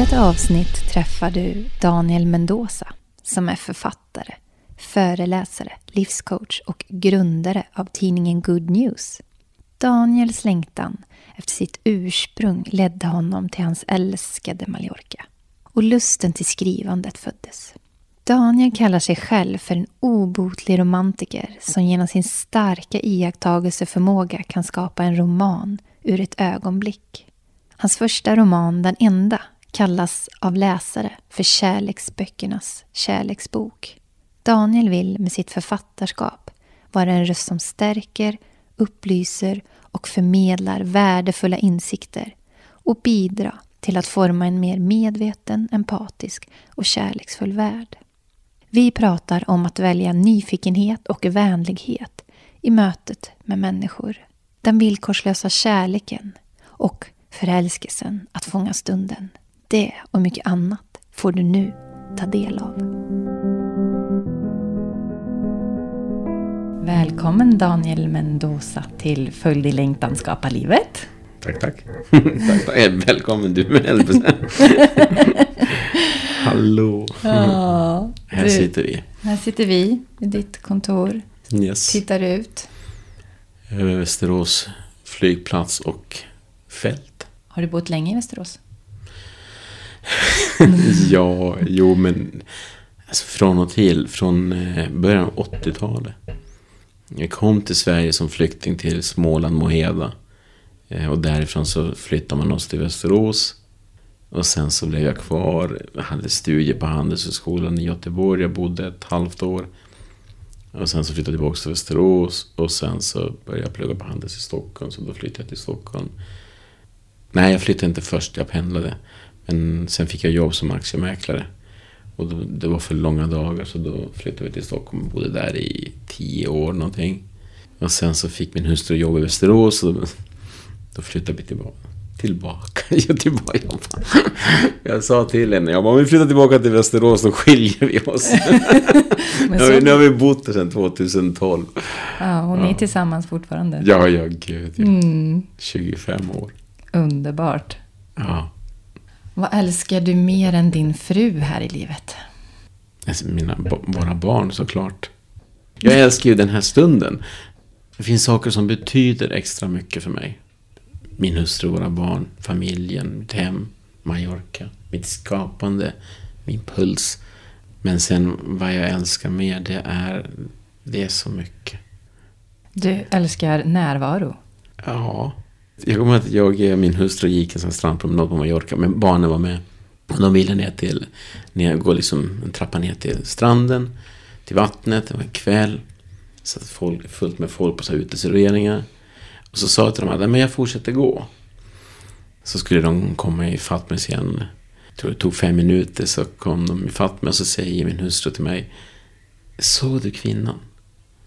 I detta avsnitt träffar du Daniel Mendoza som är författare, föreläsare, livscoach och grundare av tidningen Good News. Daniels längtan efter sitt ursprung ledde honom till hans älskade Mallorca. Och lusten till skrivandet föddes. Daniel kallar sig själv för en obotlig romantiker som genom sin starka iakttagelseförmåga kan skapa en roman ur ett ögonblick. Hans första roman, den enda, kallas av läsare för kärleksböckernas kärleksbok. Daniel vill med sitt författarskap vara en röst som stärker, upplyser och förmedlar värdefulla insikter och bidra till att forma en mer medveten, empatisk och kärleksfull värld. Vi pratar om att välja nyfikenhet och vänlighet i mötet med människor. Den villkorslösa kärleken och förälskelsen att fånga stunden. Det och mycket annat får du nu ta del av. Välkommen Daniel Mendoza till Följ din längtan, skapa livet. Tack, tack. tack, tack. Välkommen du med. Hallå. Ja, Här du, sitter vi. Här sitter vi i ditt kontor. Yes. Tittar ut. Över Västerås flygplats och fält. Har du bott länge i Västerås? ja, jo men alltså från och till, från eh, början av 80-talet. Jag kom till Sverige som flykting till Småland, Moheda. Eh, och därifrån så flyttade man oss till Västerås. Och sen så blev jag kvar. Jag hade studier på Handelshögskolan i Göteborg. Jag bodde ett halvt år. Och sen så flyttade jag tillbaka till Västerås. Och sen så började jag plugga på Handels i Stockholm. Så då flyttade jag till Stockholm. Nej, jag flyttade inte först. Jag pendlade. Men sen fick jag jobb som aktiemäklare. Och då, det var för långa dagar så då flyttade vi till Stockholm och bodde där i tio år någonting. Och sen så fick min hustru jobb i Västerås och då, då flyttade vi tillbaka. Tillbaka? Ja, tillbaka. Jag, sa till henne, jag bara, om vi flyttar tillbaka till Västerås då skiljer vi oss. Nu, har vi, nu har vi bott där sedan 2012. Ja, och ni är Ja. tillsammans fortfarande. Ja, ja, gud. ja. Mm, 25 år. underbart. Ja. Vad älskar du mer än din fru här i livet? Alltså, mina, våra barn såklart. Jag älskar ju den här stunden. Det finns saker som betyder extra mycket för mig. Min hustru, våra barn, familjen, mitt hem, Mallorca, mitt skapande, min puls. Men sen vad jag älskar mer, det är, det är så mycket. Du älskar närvaro. Ja. Jag kommer ihåg att jag och min hustru gick en sån strandpromenad på Mallorca, men barnen var med. Och de ville ner till, ner, gå liksom en trappa ner till stranden, till vattnet, det var en kväll. Satt folk, fullt med folk på så här uteserveringar. Och så sa jag till dem att men jag fortsätter gå. Så skulle de komma i fatt mig sen. Jag tror det tog fem minuter så kom de i fatt mig och så säger min hustru till mig. Såg du kvinnan?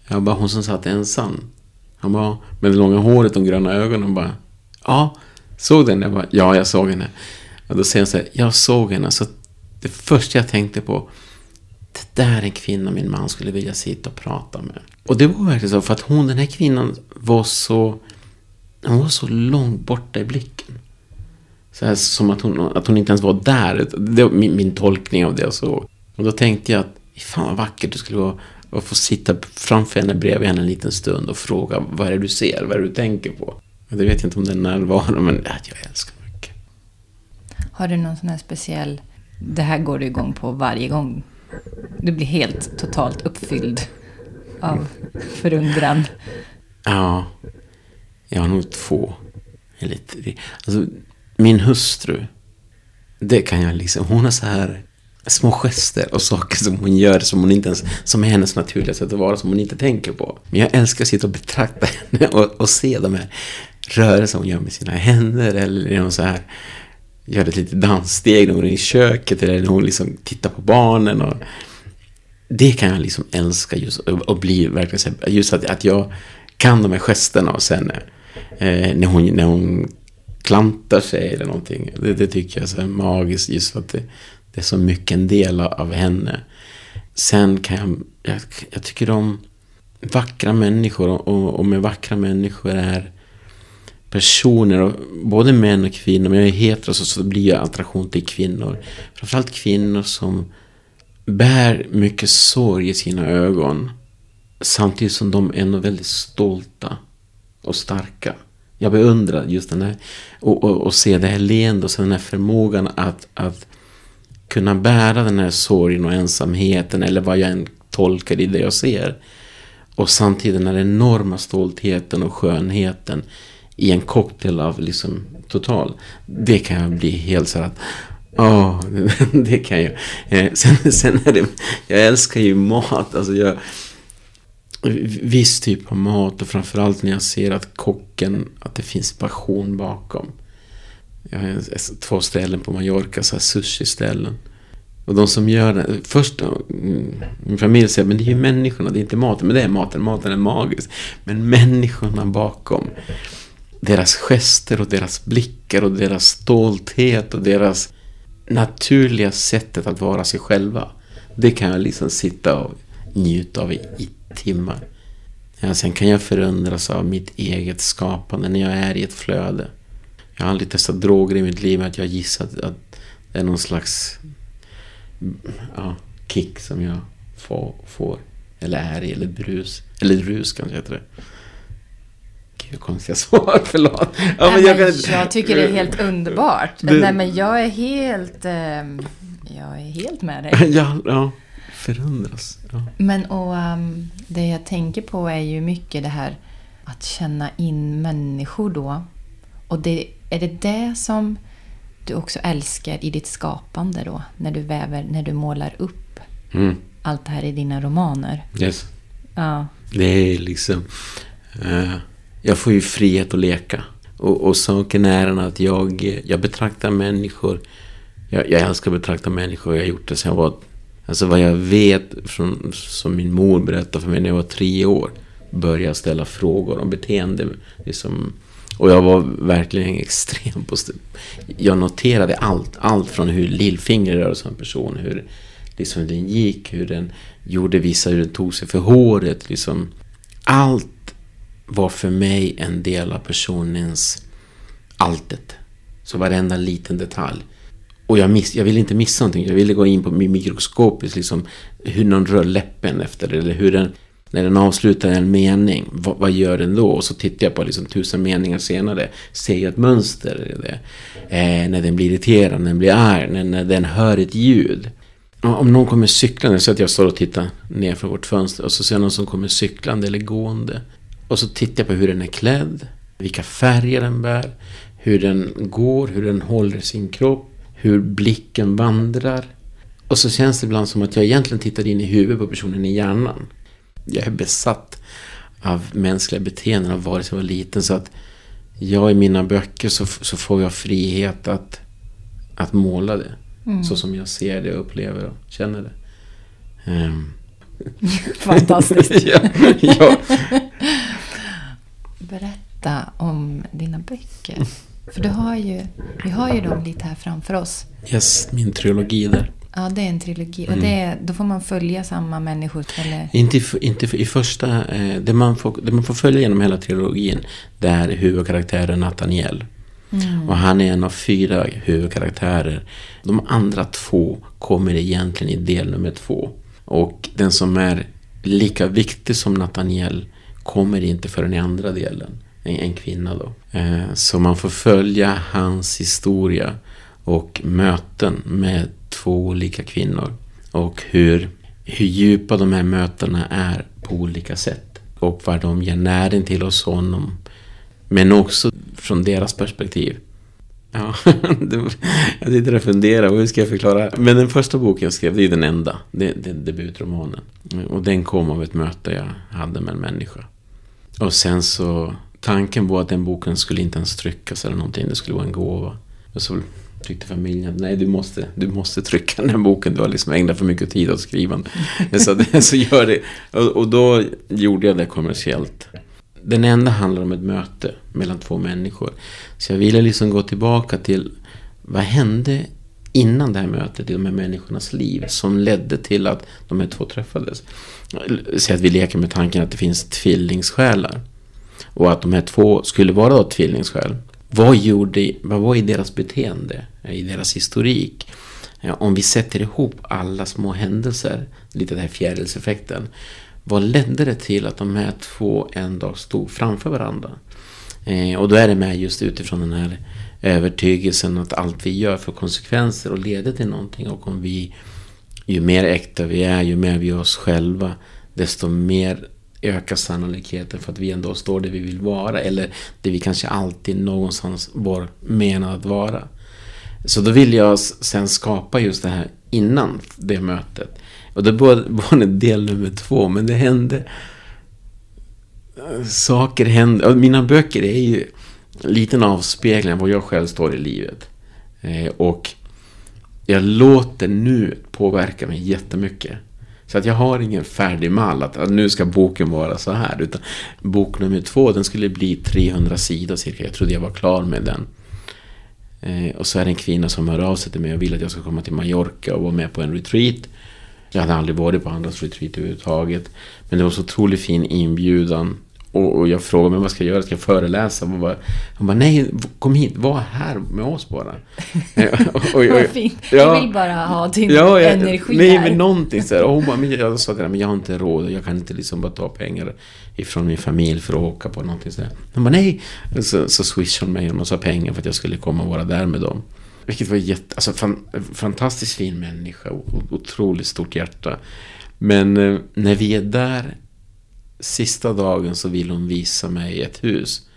Jag bara, hon som satt ensam. Han bara, med det långa håret och de gröna ögonen bara, ja, såg den? Jag bara, ja, jag såg henne. Och då säger hon så här, jag såg henne. Så det första jag tänkte på, det där är en kvinna min man skulle vilja sitta och prata med. Och det var verkligen så, för att hon, den här kvinnan var så, hon var så långt borta i blicken. Så här, som att hon, att hon inte ens var där. Det var min, min tolkning av det jag såg. Och då tänkte jag att, fan vad vackert det skulle vara att få sitta framför henne, bredvid henne en liten stund och fråga vad är det du ser, vad är det du tänker på? Det vet jag inte om det är närvaro, men jag älskar mycket. Har du någon sån här speciell... Det här går du igång på varje gång. Du blir helt totalt uppfylld av förundran. Ja, jag har nog två. Lite, alltså, min hustru, det kan jag liksom, hon har så här små gester och saker som hon gör som hon inte ens, som är hennes naturliga sätt att vara, som hon inte tänker på. Men jag älskar att sitta och betrakta henne och, och se de här rörelse hon gör med sina händer eller när hon så här gör ett litet danssteg när hon är i köket eller när hon liksom tittar på barnen. Och, det kan jag liksom älska just och bli verkligen just att, att jag kan de här gesterna och sen eh, när, hon, när hon klantar sig eller någonting. Det, det tycker jag är så magiskt just för att det, det är så mycket en del av henne. Sen kan jag, jag, jag tycker om vackra människor och, och med vackra människor är personer, och, både män och kvinnor, men jag är hetero så, så blir jag attraktion till kvinnor. Framförallt kvinnor som bär mycket sorg i sina ögon. Samtidigt som de är ändå väldigt stolta och starka. Jag beundrar just den här, och, och, och se det här leendet och sen den här förmågan att, att kunna bära den här sorgen och ensamheten eller vad jag än tolkar i det jag ser. Och samtidigt den här enorma stoltheten och skönheten i en cocktail av liksom total. Det kan jag bli helt så att Ja, oh, det kan jag. Eh, sen, sen är det, jag älskar ju mat. Alltså jag, viss typ av mat och framförallt när jag ser att kocken, att det finns passion bakom. Jag har två ställen på Mallorca, så här sushi-ställen. Och de som gör det, först mm, min familj säger men det är ju människorna, det är inte maten. Men det är maten, maten är magisk. Men människorna bakom, deras gester och deras blickar och deras stolthet och deras naturliga sättet att vara sig själva. Det kan jag liksom sitta och njuta av i, i timmar. Ja, sen kan jag förundras av mitt eget skapande när jag är i ett flöde. Jag har aldrig testat droger i mitt liv, men jag gissar att det är någon slags ja, kick som jag får, får. Eller är i, eller brus. Eller rus kanske heter det. Gud, konstiga svar, förlåt. Ja, men jag, kan... jag tycker det är helt underbart. Du... Nej, men jag är helt... Eh, jag är helt med dig. ja, ja, förundras. Ja. Men och um, det jag tänker på är ju mycket det här att känna in människor då. Och det, är det det som du också älskar i ditt skapande då? När du väver, när du målar upp mm. allt det här i dina romaner? Yes. Ja. Det är liksom... Uh, jag får ju frihet att leka. Och, och saken är den att jag, jag betraktar människor... Jag, jag älskar att betrakta människor. Jag har gjort det sen jag var... Alltså vad jag vet, från, som min mor berättade för mig när jag var tre år. Började jag ställa frågor om beteende. Liksom, och jag var verkligen extrem på... Jag noterade allt. Allt från hur lillfingret rörde sig en person. Hur liksom den gick. Hur den gjorde vissa... Hur den tog sig för håret. Liksom. Allt var för mig en del av personens alltet. Så varenda liten detalj. Och jag, miss, jag ville inte missa någonting. Jag ville gå in på mikroskopiskt, liksom hur någon rör läppen efter det. Eller hur den, när den avslutar en mening, vad, vad, gör den då? Och så tittar jag på liksom tusen meningar senare. Ser jag ett mönster i det? Eh, när den blir irriterad, när den blir arg, när, när den hör ett ljud. Om någon kommer cyklande, så att jag står och tittar ner från vårt fönster och så ser jag någon som kommer cyklande eller gående. Och så tittar jag på hur den är klädd, vilka färger den bär, hur den går, hur den håller sin kropp, hur blicken vandrar. Och så känns det ibland som att jag egentligen tittar in i huvudet på personen i hjärnan. Jag är besatt av mänskliga beteenden av vare sig jag var liten. Så att jag i mina böcker så, så får jag frihet att, att måla det. Mm. Så som jag ser det, upplever och känner det. Um. Fantastiskt. ja, ja. Berätta om dina böcker. För du har ju, vi har ju dem lite här framför oss. Yes, min trilogi där. Ja, det är en trilogi. Mm. Och det, då får man följa samma människor? Eller? Inte, inte i första... Eh, det, man får, det man får följa genom hela trilogin, det är huvudkaraktären Nathaniel. Mm. Och han är en av fyra huvudkaraktärer. De andra två kommer egentligen i del nummer två. Och den som är lika viktig som Nathaniel kommer inte förrän i andra delen. en, en kvinna då. Eh, så man får följa hans historia och möten med två olika kvinnor. Och hur, hur djupa de här mötena är på olika sätt. Och vad de ger näring till hos honom. Men också från deras perspektiv. Ja, jag sitter och funderar, hur ska jag förklara? Men den första boken jag skrev, det är den enda. Det, det är debutromanen. Och den kom av ett möte jag hade med en människa. Och sen så, tanken var att den boken skulle inte ens tryckas eller någonting, det skulle vara en gåva. Och så tyckte familjen att nej, du måste, du måste trycka den här boken, du har liksom ägnat för mycket tid åt skrivande. så, så gör det. Och, och då gjorde jag det kommersiellt den enda handlar om ett möte mellan två människor. Så jag ville liksom gå tillbaka till vad hände innan det här mötet i de här människornas liv som ledde till att de här två träffades. Säg att vi leker med tanken att det finns tvillingssjälar. Och att de här två skulle vara då tvillingssjäl. Vad, gjorde, vad var i deras beteende, i deras historik? Om vi sätter ihop alla små händelser, lite den här fjärilseffekten, vad ledde det till att de här två en dag stod framför varandra? Eh, och då är det med just utifrån den här övertygelsen att allt vi gör får konsekvenser och leder till någonting. Och om vi, ju mer äkta vi är, ju mer vi är oss själva, desto mer ökar sannolikheten för att vi ändå står där vi vill vara. Eller det vi kanske alltid någonstans var menade att vara. Så då vill jag sen skapa just det här innan det mötet. Och det var del nummer två, men det hände... Saker hände. Mina böcker är ju liten avspegling av var jag själv står i livet. Eh, och jag låter nu påverka mig jättemycket. Så att jag har ingen färdig mall att, att nu ska boken vara så här. Utan bok nummer två, den skulle bli 300 sidor cirka. Jag trodde jag var klar med den. Eh, och så är det en kvinna som hör av sig till mig och vill att jag ska komma till Mallorca och vara med på en retreat. Jag hade aldrig varit på andras retreat överhuvudtaget. Men det var så otroligt fin inbjudan. Och, och jag frågade mig vad ska jag göra? Ska jag föreläsa? Hon bara, hon bara nej, kom hit, var här med oss bara. Vad fint. Ja, jag vill bara ha din ja, jag, energi Nej, men någonting så här. Och hon bara, men jag sa till henne, men jag har inte råd. Jag kan inte liksom bara ta pengar ifrån min familj för att åka på någonting så här. Hon bara, nej. Så, så swishade hon mig en massa pengar för att jag skulle komma och vara där med dem. Vilket var jätte, alltså fan, fantastiskt fin människa och otroligt stort hjärta. Men eh, när vi är där sista dagen så vill hon visa mig ett hus.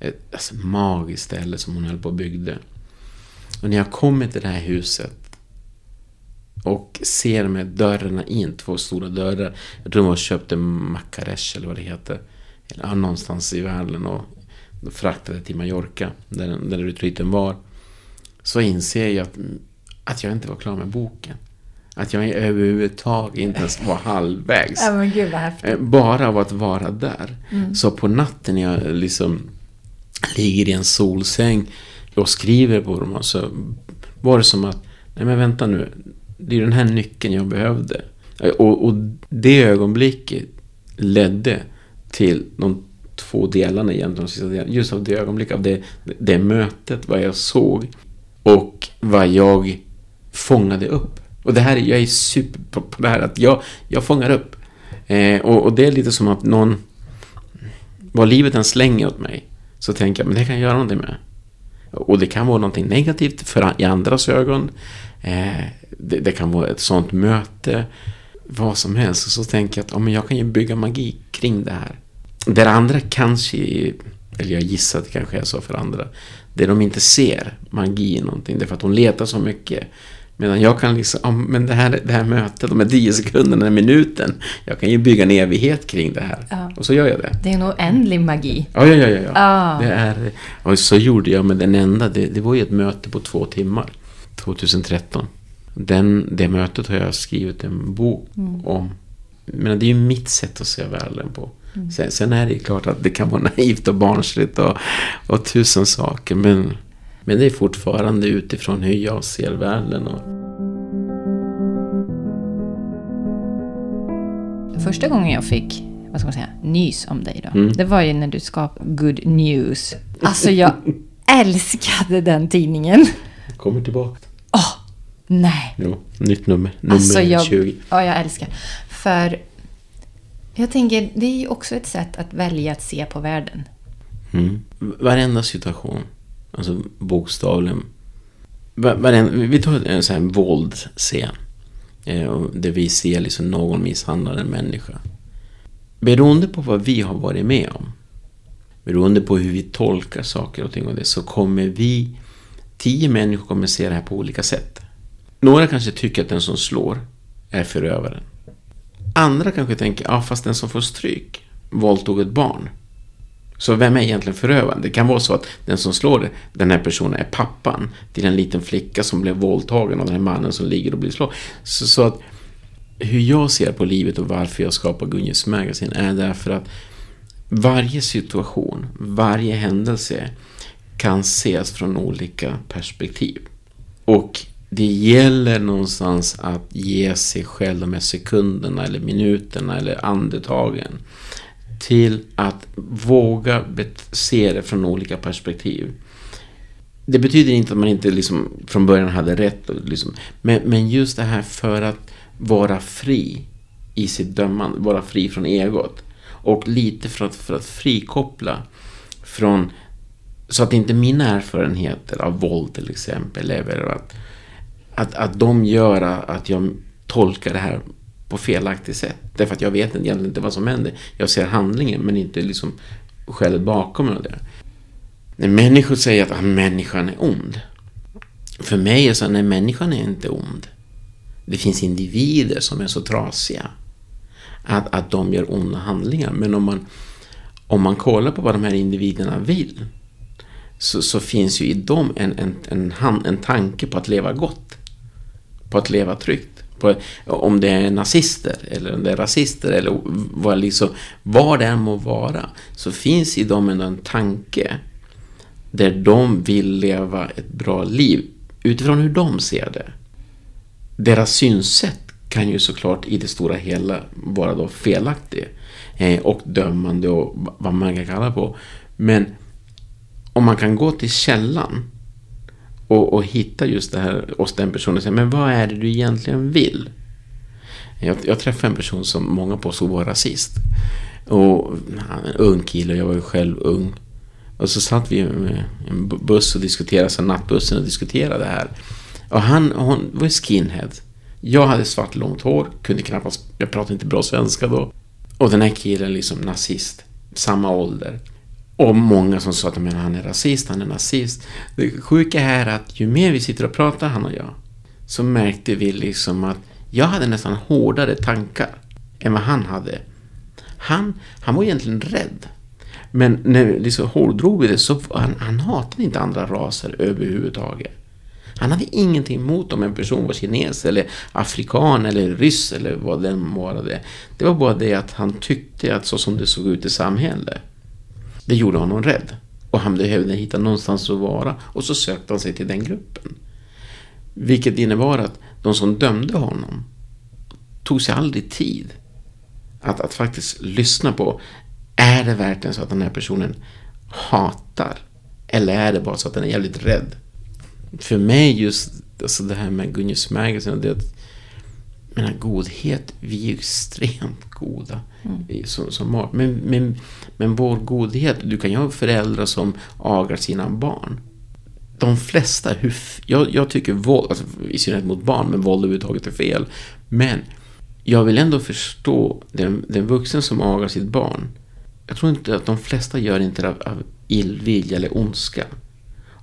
Ett alltså, magiskt ställe som hon höll på och byggde. Och när jag kommer till det här huset och ser med dörrarna in, två stora dörrar. Jag tror hon köpte Makaresh eller vad det heter. Eller, någonstans i världen och fraktade till Mallorca, där, där retreaten var så inser jag att, att jag inte var klar med boken. Att jag överhuvudtaget inte ens var halvvägs. Ja, men gud vad häftigt. Eh, bara av att vara där. Mm. Så på natten när jag liksom ligger i en solsäng och skriver på dem så var det som att, nej men vänta nu, det är den här nyckeln jag behövde. Eh, och, och det ögonblicket ledde till de två delarna egentligen. Just av det ögonblicket, av det, det mötet, vad jag såg och vad jag fångade upp. Och det här, jag är super på det här att jag, jag fångar upp. Eh, och, och, det är lite som att någon, vad livet än slänger åt mig, så tänker jag, men det kan jag göra någonting med. Och det kan vara någonting negativt för, i andras ögon. Eh, det, det, kan vara ett sånt möte, vad som helst. Och så tänker jag att oh, men jag kan ju bygga magi kring det här. Där andra kanske, eller jag gissar att det kanske är så för andra, det de inte ser magi i någonting. Därför att de letar så mycket. Medan jag kan liksom, ja, men det här, det här mötet, de här tio sekunderna, den här minuten. Jag kan ju bygga en evighet kring det här. Ja. Och så gör jag det. Det är en oändlig magi. Ja, ja, ja. ja, ja. Det är, och så gjorde jag med den enda, det, det var ju ett möte på två timmar. 2013. Den, det mötet har jag skrivit en bok mm. om. Men det är ju mitt sätt att se världen på. Mm. Sen, sen, är det klart att det kan vara naivt och barnsligt och, och tusen saker. Men, men det är fortfarande utifrån hur jag ser världen. Första gången jag fick vad ska man säga, nys om dig då. Mm. Det var ju när du skapade Good News. Alltså jag älskade den tidningen. Kommer tillbaka. Åh, oh, nej. Jo, nytt nummer. Nummer alltså jag, 20. Ja, jag älskar. För jag tänker, det är ju också ett sätt att välja att se på världen. Mm. Varenda situation, alltså bokstavligen. Vi tar en sån här våldscen. Eh, där vi ser liksom någon misshandla en människa. Beroende på vad vi har varit med om. Beroende på hur vi tolkar saker och ting och det. Så kommer vi... Tio människor kommer se det här på olika sätt. Några kanske tycker att den som slår är förövaren. Andra kanske tänker, ja fast den som får stryk våldtog ett barn. Så vem är egentligen förövaren? Det kan vara så att den som slår den här personen är pappan till en liten flicka som blev våldtagen av den här mannen som ligger och blir slagen. Så, så, att hur jag ser på livet och varför jag skapar Gunjes magazine är därför att varje situation, varje händelse kan ses från olika perspektiv. Och det gäller någonstans att ge sig själv de här sekunderna eller minuterna eller andetagen till att våga se det från olika perspektiv. Det betyder inte att man inte liksom från början hade rätt. Liksom, men, men just det här för att vara fri i sitt dömande, vara fri från egot. Och lite för att, för att frikoppla från, så att inte mina erfarenheter av våld till exempel, eller att, att, att de gör att jag tolkar det här på felaktigt sätt. Därför att jag vet egentligen inte vad som händer. Jag ser handlingen men inte liksom skälet bakom det. När människor säger att ah, människan är ond. För mig är det så att människan är inte ond. Det finns individer som är så trasiga. Att, att de gör onda handlingar. Men om man, om man kollar på vad de här individerna vill. Så, så finns ju i dem en, en, en, en, en tanke på att leva gott. På att leva tryggt på, om det är nazister eller om det är rasister eller vad, liksom, vad det än må vara, så finns i dem en tanke där de vill leva ett bra liv utifrån hur de ser det. Deras synsätt kan ju såklart i det stora hela vara då felaktig eh, och dömande och vad man kan kalla på. Men om man kan gå till källan och, och hitta just det här hos den personen och säga, men vad är det du egentligen vill? Jag, jag träffade en person som många påstod var rasist. Och han en ung kille, jag var ju själv ung. Och så satt vi i en buss och diskuterade, så nattbussen och diskuterade det här. Och han hon var skinhead. Jag hade svart långt hår, kunde knappast, jag pratade inte bra svenska då. Och den här killen liksom nazist, samma ålder. Och många som sa att men han är rasist, han är nazist. Det sjuka är att ju mer vi sitter och pratar, han och jag, så märkte vi liksom att jag hade nästan hårdare tankar än vad han hade. Han, han var egentligen rädd. Men när vi liksom hårdrog vi det så han, han hatade inte andra raser överhuvudtaget. Han hade ingenting emot om en person var kines eller afrikan eller ryss eller vad den var. Det var bara det att han tyckte att så som det såg ut i samhället det gjorde honom rädd. Och han behövde hitta någonstans att vara. Och så sökte han sig till den gruppen. Vilket innebar att de som dömde honom tog sig aldrig tid att, att faktiskt lyssna på. Är det verkligen så att den här personen hatar? Eller är det bara så att den är jävligt rädd? För mig just alltså det här med Gunnar Smägelsen, det att menar, godhet, vi är extremt goda mm. som, som. Men, men, men vår godhet, du kan ju ha föräldrar som agar sina barn. De flesta, hur, jag, jag tycker våld, alltså, i synnerhet mot barn, men våld överhuvudtaget är fel. Men jag vill ändå förstå den, den vuxen som agar sitt barn. Jag tror inte att de flesta gör inte det av, av illvilja eller ondska.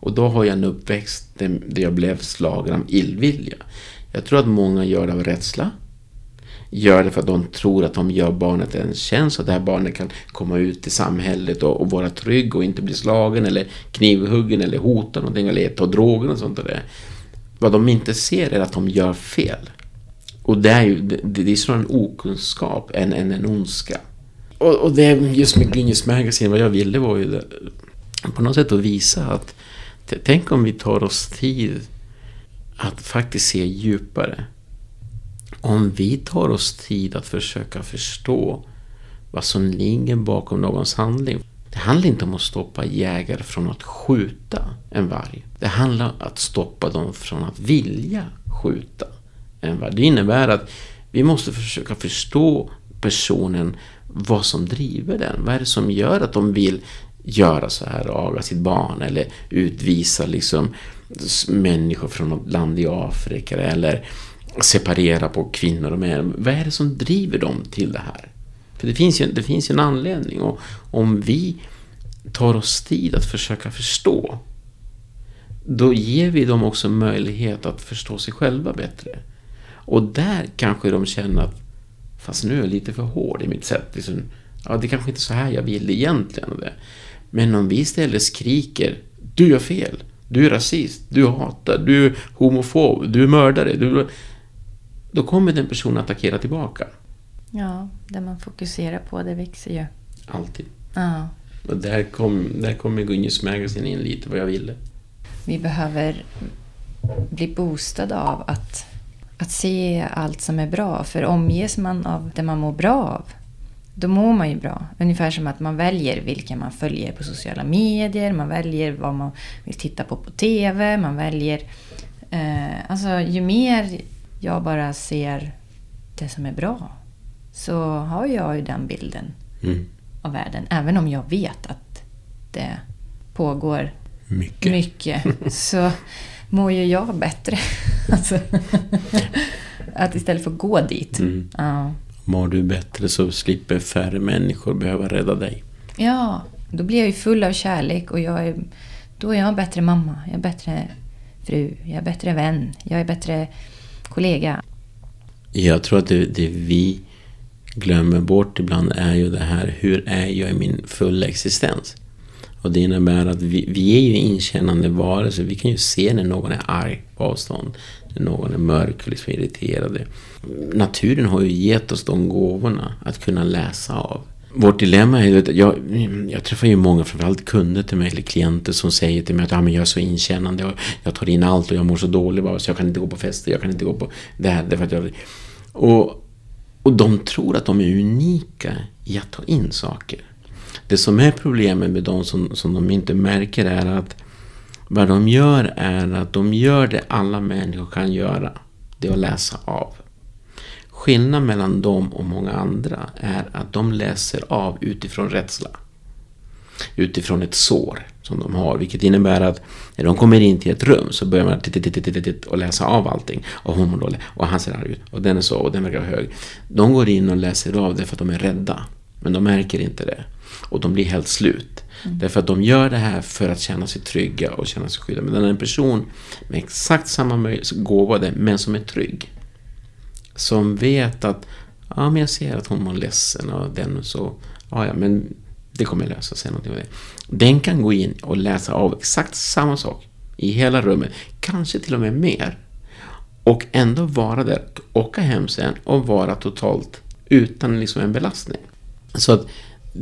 Och då har jag en uppväxt där jag blev slagen av illvilja. Jag tror att många gör det av rädsla. Gör det för att de tror att de gör barnet en tjänst och det här barnet kan komma ut i samhället och, och vara trygg och inte bli slagen eller knivhuggen eller hota någonting eller ta droger och sånt där. Vad de inte ser är att de gör fel. Och det är ju det, det är snarare en okunskap än, än en ondska. Och, och det just med Genius Magazine, vad jag ville var ju det, på något sätt att visa att tänk om vi tar oss tid att faktiskt se djupare. Om vi tar oss tid att försöka förstå vad som ligger bakom någons handling. Det handlar inte om att stoppa jägare från att skjuta en varg. Det handlar om att stoppa dem från att vilja skjuta en varg. Det innebär att vi måste försöka förstå personen, vad som driver den. Vad är det som gör att de vill göra så här aga sitt barn eller utvisa liksom människor från något land i Afrika eller separera på kvinnor och män. Vad är det som driver dem till det här? För det finns ju, det finns ju en anledning och om vi tar oss tid att försöka förstå då ger vi dem också möjlighet att förstå sig själva bättre. Och där kanske de känner att fast nu är jag lite för hård i mitt sätt. Liksom, ja, det är kanske inte är så här jag vill egentligen. Men om vi istället skriker du gör fel, du är rasist, du hatar, du är homofob, du är mördare. Du... Då kommer den personen attackera tillbaka. Ja, det man fokuserar på det växer ju. Alltid. Ja. Och där kom, där kommer Gunjes Magazine in lite vad jag ville. Vi behöver bli boostade av att, att se allt som är bra. För omges man av det man mår bra av, då mår man ju bra. Ungefär som att man väljer vilka man följer på sociala medier, man väljer vad man vill titta på på TV, man väljer... Eh, alltså ju mer jag bara ser det som är bra så har jag ju den bilden mm. av världen. Även om jag vet att det pågår mycket, mycket så mår ju jag bättre. alltså, att istället för att gå dit. Mm. Ja. Mår du bättre så slipper färre människor behöva rädda dig. Ja, då blir jag ju full av kärlek och jag är, då är jag en bättre mamma, jag är bättre fru, jag är bättre vän, jag är bättre kollega. Jag tror att det, det vi glömmer bort ibland är ju det här, hur är jag i min fulla existens? Och det innebär att vi, vi är ju inkännande varelser. Vi kan ju se när någon är arg på avstånd. När någon är mörk och liksom irriterad. Naturen har ju gett oss de gåvorna att kunna läsa av. Vårt dilemma är att jag, jag träffar ju många, framförallt kunder till mig eller klienter som säger till mig att ah, men jag är så inkännande och jag tar in allt och jag mår så dåligt bara så jag kan inte gå på fester, jag kan inte gå på det här. Därför att jag, och, och de tror att de är unika i att ta in saker. Det som är problemet med de som, som de inte märker är att vad de gör är att de gör det alla människor kan göra. Det är att läsa av. Skillnaden mellan dem och många andra är att de läser av utifrån rädsla. Utifrån ett sår som de har. Vilket innebär att när de kommer in till ett rum så börjar man och läsa av allting. Och hon mår dåligt. Och han ser arg ut. Och den är så. Och den verkar hög. De går in och läser av det för att de är rädda. Men de märker inte det. Och de blir helt slut. Mm. Därför att de gör det här för att känna sig trygga och känna sig skyddade. Men en person med exakt samma gåva men som är trygg. Som vet att ja, men jag ser att hon mår ledsen och den och så. Ja, ja, men det kommer lösa sig. Någonting med det. Den kan gå in och läsa av exakt samma sak i hela rummet. Kanske till och med mer. Och ändå vara där, åka hem sen och vara totalt utan liksom en belastning. Så att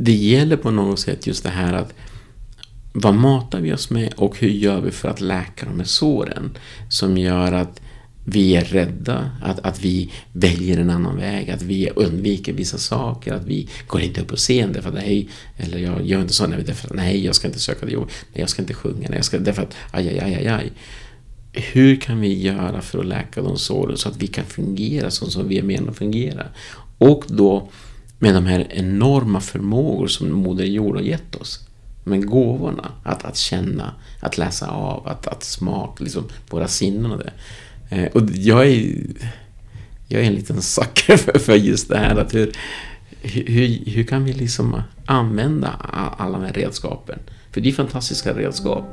det gäller på något sätt just det här att vad matar vi oss med och hur gör vi för att läka de här såren som gör att vi är rädda, att, att vi väljer en annan väg, att vi undviker vissa saker, att vi går inte upp på scen därför att nej, eller jag gör inte så, nej, därför att nej, jag ska inte söka det nej, jag ska inte sjunga, nej, jag ska, därför att aj, aj, aj, aj, aj. Hur kan vi göra för att läka de såren så att vi kan fungera så som vi är menade att fungera? Och då med de här enorma förmågor som Moder Jord har gett oss. Men gåvorna, att, att känna, att läsa av, att, att smaka, liksom våra sinnen och det. Eh, och jag är, jag är en liten sucker för, för just det här. Att hur, hur, hur kan vi liksom använda alla de här redskapen? För det är fantastiska redskap.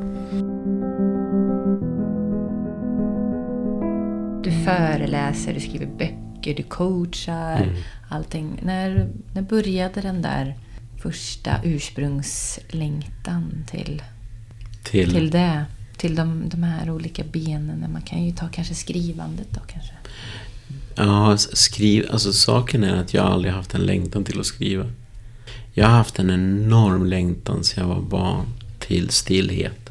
Du föreläser, du skriver böcker, du coachar. Mm allting. När, när började den där första ursprungslängtan till, till, till det? Till de, de här olika benen. Man kan ju ta kanske skrivandet då kanske. Ja, skriv, alltså saken är att jag aldrig haft en längtan till att skriva. Jag har haft en enorm längtan sedan jag var barn till stillhet.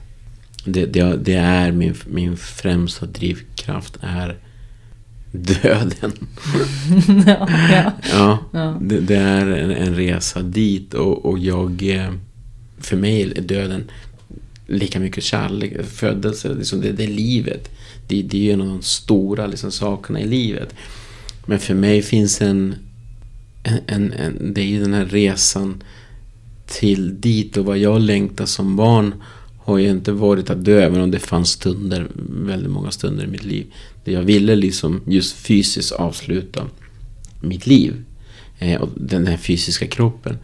Det, det, det är min, min främsta drivkraft är döden. ja, ja. ja, Det, det, är en, en, resa dit och, och jag... Eh, för mig är döden lika mycket kärlek, födelse, liksom det, det är livet. Det, det är ju en av de stora liksom, sakerna i livet. Men för mig finns en, en, en, en... Det är ju den här resan till dit och vad jag längtar som barn har ju inte varit att dö, även om det fanns stunder, väldigt många stunder i mitt liv. Där jag ville liksom just fysiskt avsluta mitt liv. Eh, och den här fysiska kroppen.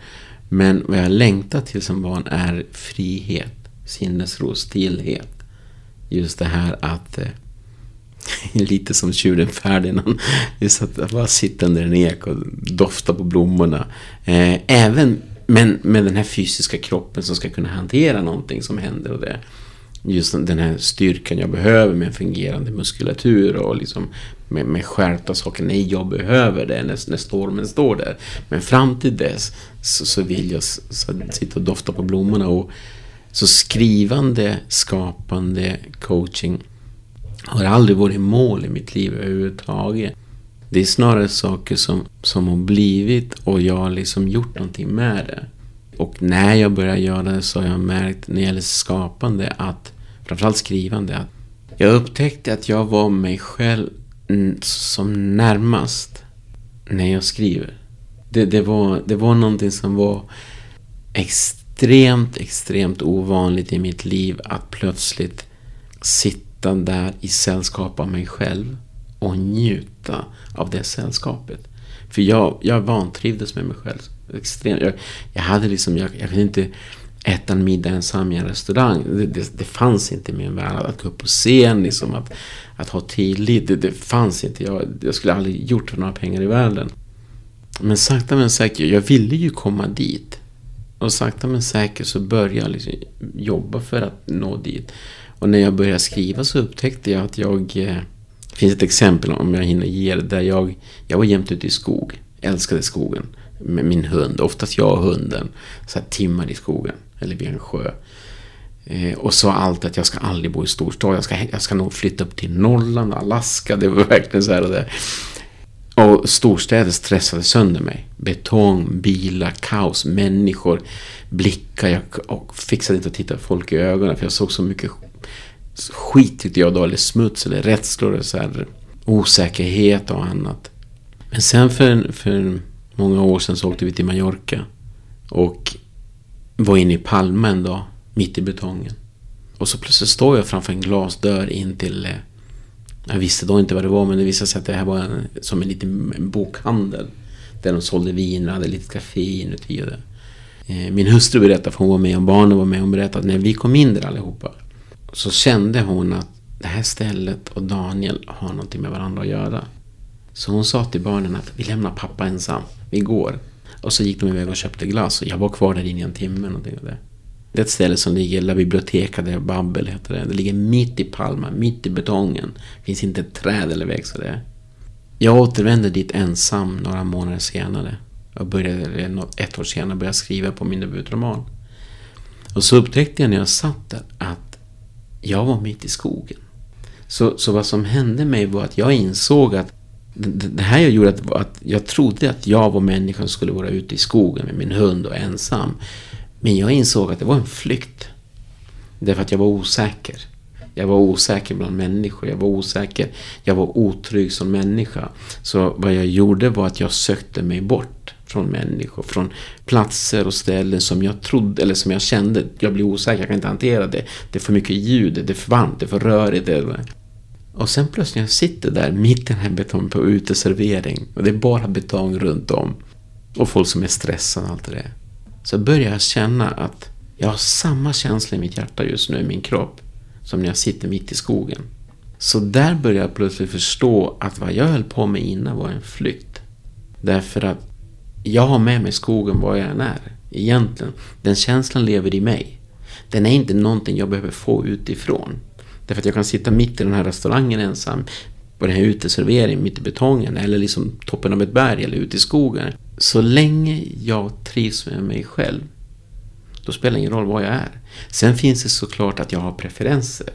Men vad jag längtar till som barn är frihet, sinnesro, stillhet. Just det här att eh, lite som tjuren Ferdinand. Just att bara sitta under en ek och dofta på blommorna. Eh, även men med den här fysiska kroppen som ska kunna hantera någonting som händer. Och det, just den här styrkan jag behöver med en fungerande muskulatur och liksom med, med skärpta saker. Nej, jag behöver det när, när stormen står där. Men fram till dess så, så vill jag så, så, sitta och dofta på blommorna. Och, så skrivande, skapande, coaching har aldrig varit mål i mitt liv överhuvudtaget. Det är snarare saker som, som har blivit och jag har liksom gjort någonting med det. Och när jag började göra det så har jag märkt när det gäller skapande att, framförallt skrivande, att jag upptäckte att jag var mig själv som närmast när jag skriver. Det, det, var, det var någonting som var extremt, extremt ovanligt i mitt liv att plötsligt sitta där i sällskap av mig själv och njuta av det sällskapet. För jag, jag vantrivdes med mig själv. Extremt. Jag, jag hade liksom, jag, jag kunde inte äta en middag ensam i en restaurang. Det, det, det, fanns inte i min värld. Att gå upp på scen, liksom, att, att ha tillit. Det, det fanns inte. Jag, jag skulle aldrig gjort för några pengar i världen. Men sakta men säkert, jag ville ju komma dit. Och sakta men säkert så började jag liksom jobba för att nå dit. Och när jag började skriva så upptäckte jag att jag det finns ett exempel om jag hinner ge det där jag, jag var jämt ute i skog. Älskade skogen. Med min hund. Oftast jag och hunden. Så här timmar i skogen. Eller vid en sjö. Eh, och sa alltid att jag ska aldrig bo i storstad. Jag ska, jag ska nog flytta upp till Norrland, Alaska. Det var verkligen så här. Och, där. och storstäder stressade sönder mig. Betong, bilar, kaos, människor, blickar. Jag och fixade inte att titta folk i ögonen. För jag såg så mycket skit tyckte jag då, eller smuts eller rädslor eller så här, osäkerhet och annat. Men sen för, för många år sedan så åkte vi till Mallorca och var inne i Palma en dag, mitt i betongen. Och så plötsligt står jag framför en glasdörr in till eh, jag visste då inte vad det var men det visade sig att det här var en, som en liten bokhandel. Där de sålde vin och hade lite kafé café inuti. Och det. Eh, min hustru berättade, för hon var med och barnen var med, hon berättade att när vi kom in där allihopa så kände hon att det här stället och Daniel har någonting med varandra att göra. Så hon sa till barnen att vi lämnar pappa ensam, vi går. Och så gick de iväg och köpte glass och jag var kvar där inne i en timme. Någonting det. det är ett ställe som ligger, La Biblioteca de Babbel heter det. Det ligger mitt i Palma, mitt i betongen. Det finns inte ett träd eller väg så det Jag återvände dit ensam några månader senare. Och började, ett år senare började skriva på min debutroman. Och så upptäckte jag när jag satt där att jag var mitt i skogen. Så, så vad som hände mig var att jag insåg att det, det här jag gjorde att, att jag trodde att jag var människan som skulle vara ute i skogen med min hund och ensam. Men jag insåg att det var en flykt. Därför att jag var osäker. Jag var osäker bland människor. Jag var osäker. Jag var otrygg som människa. Så vad jag gjorde var att jag sökte mig bort från människor, från platser och ställen som jag trodde, eller som jag kände, jag blir osäker, jag kan inte hantera det. Det är för mycket ljud, det är för varmt, det är för rörigt. Och sen plötsligt när jag sitter där mitt i den här betongen på uteservering och det är bara betong runt om och folk som är stressade och allt det där. Så börjar jag känna att jag har samma känsla i mitt hjärta just nu i min kropp som när jag sitter mitt i skogen. Så där börjar jag plötsligt förstå att vad jag höll på med innan var en flykt. Därför att jag har med mig skogen var jag än är. Egentligen. Den känslan lever i mig. Den är inte någonting jag behöver få utifrån. Därför att jag kan sitta mitt i den här restaurangen ensam. På den här uteserveringen mitt i betongen. Eller liksom toppen av ett berg eller ute i skogen. Så länge jag trivs med mig själv. Då spelar det ingen roll var jag är. Sen finns det såklart att jag har preferenser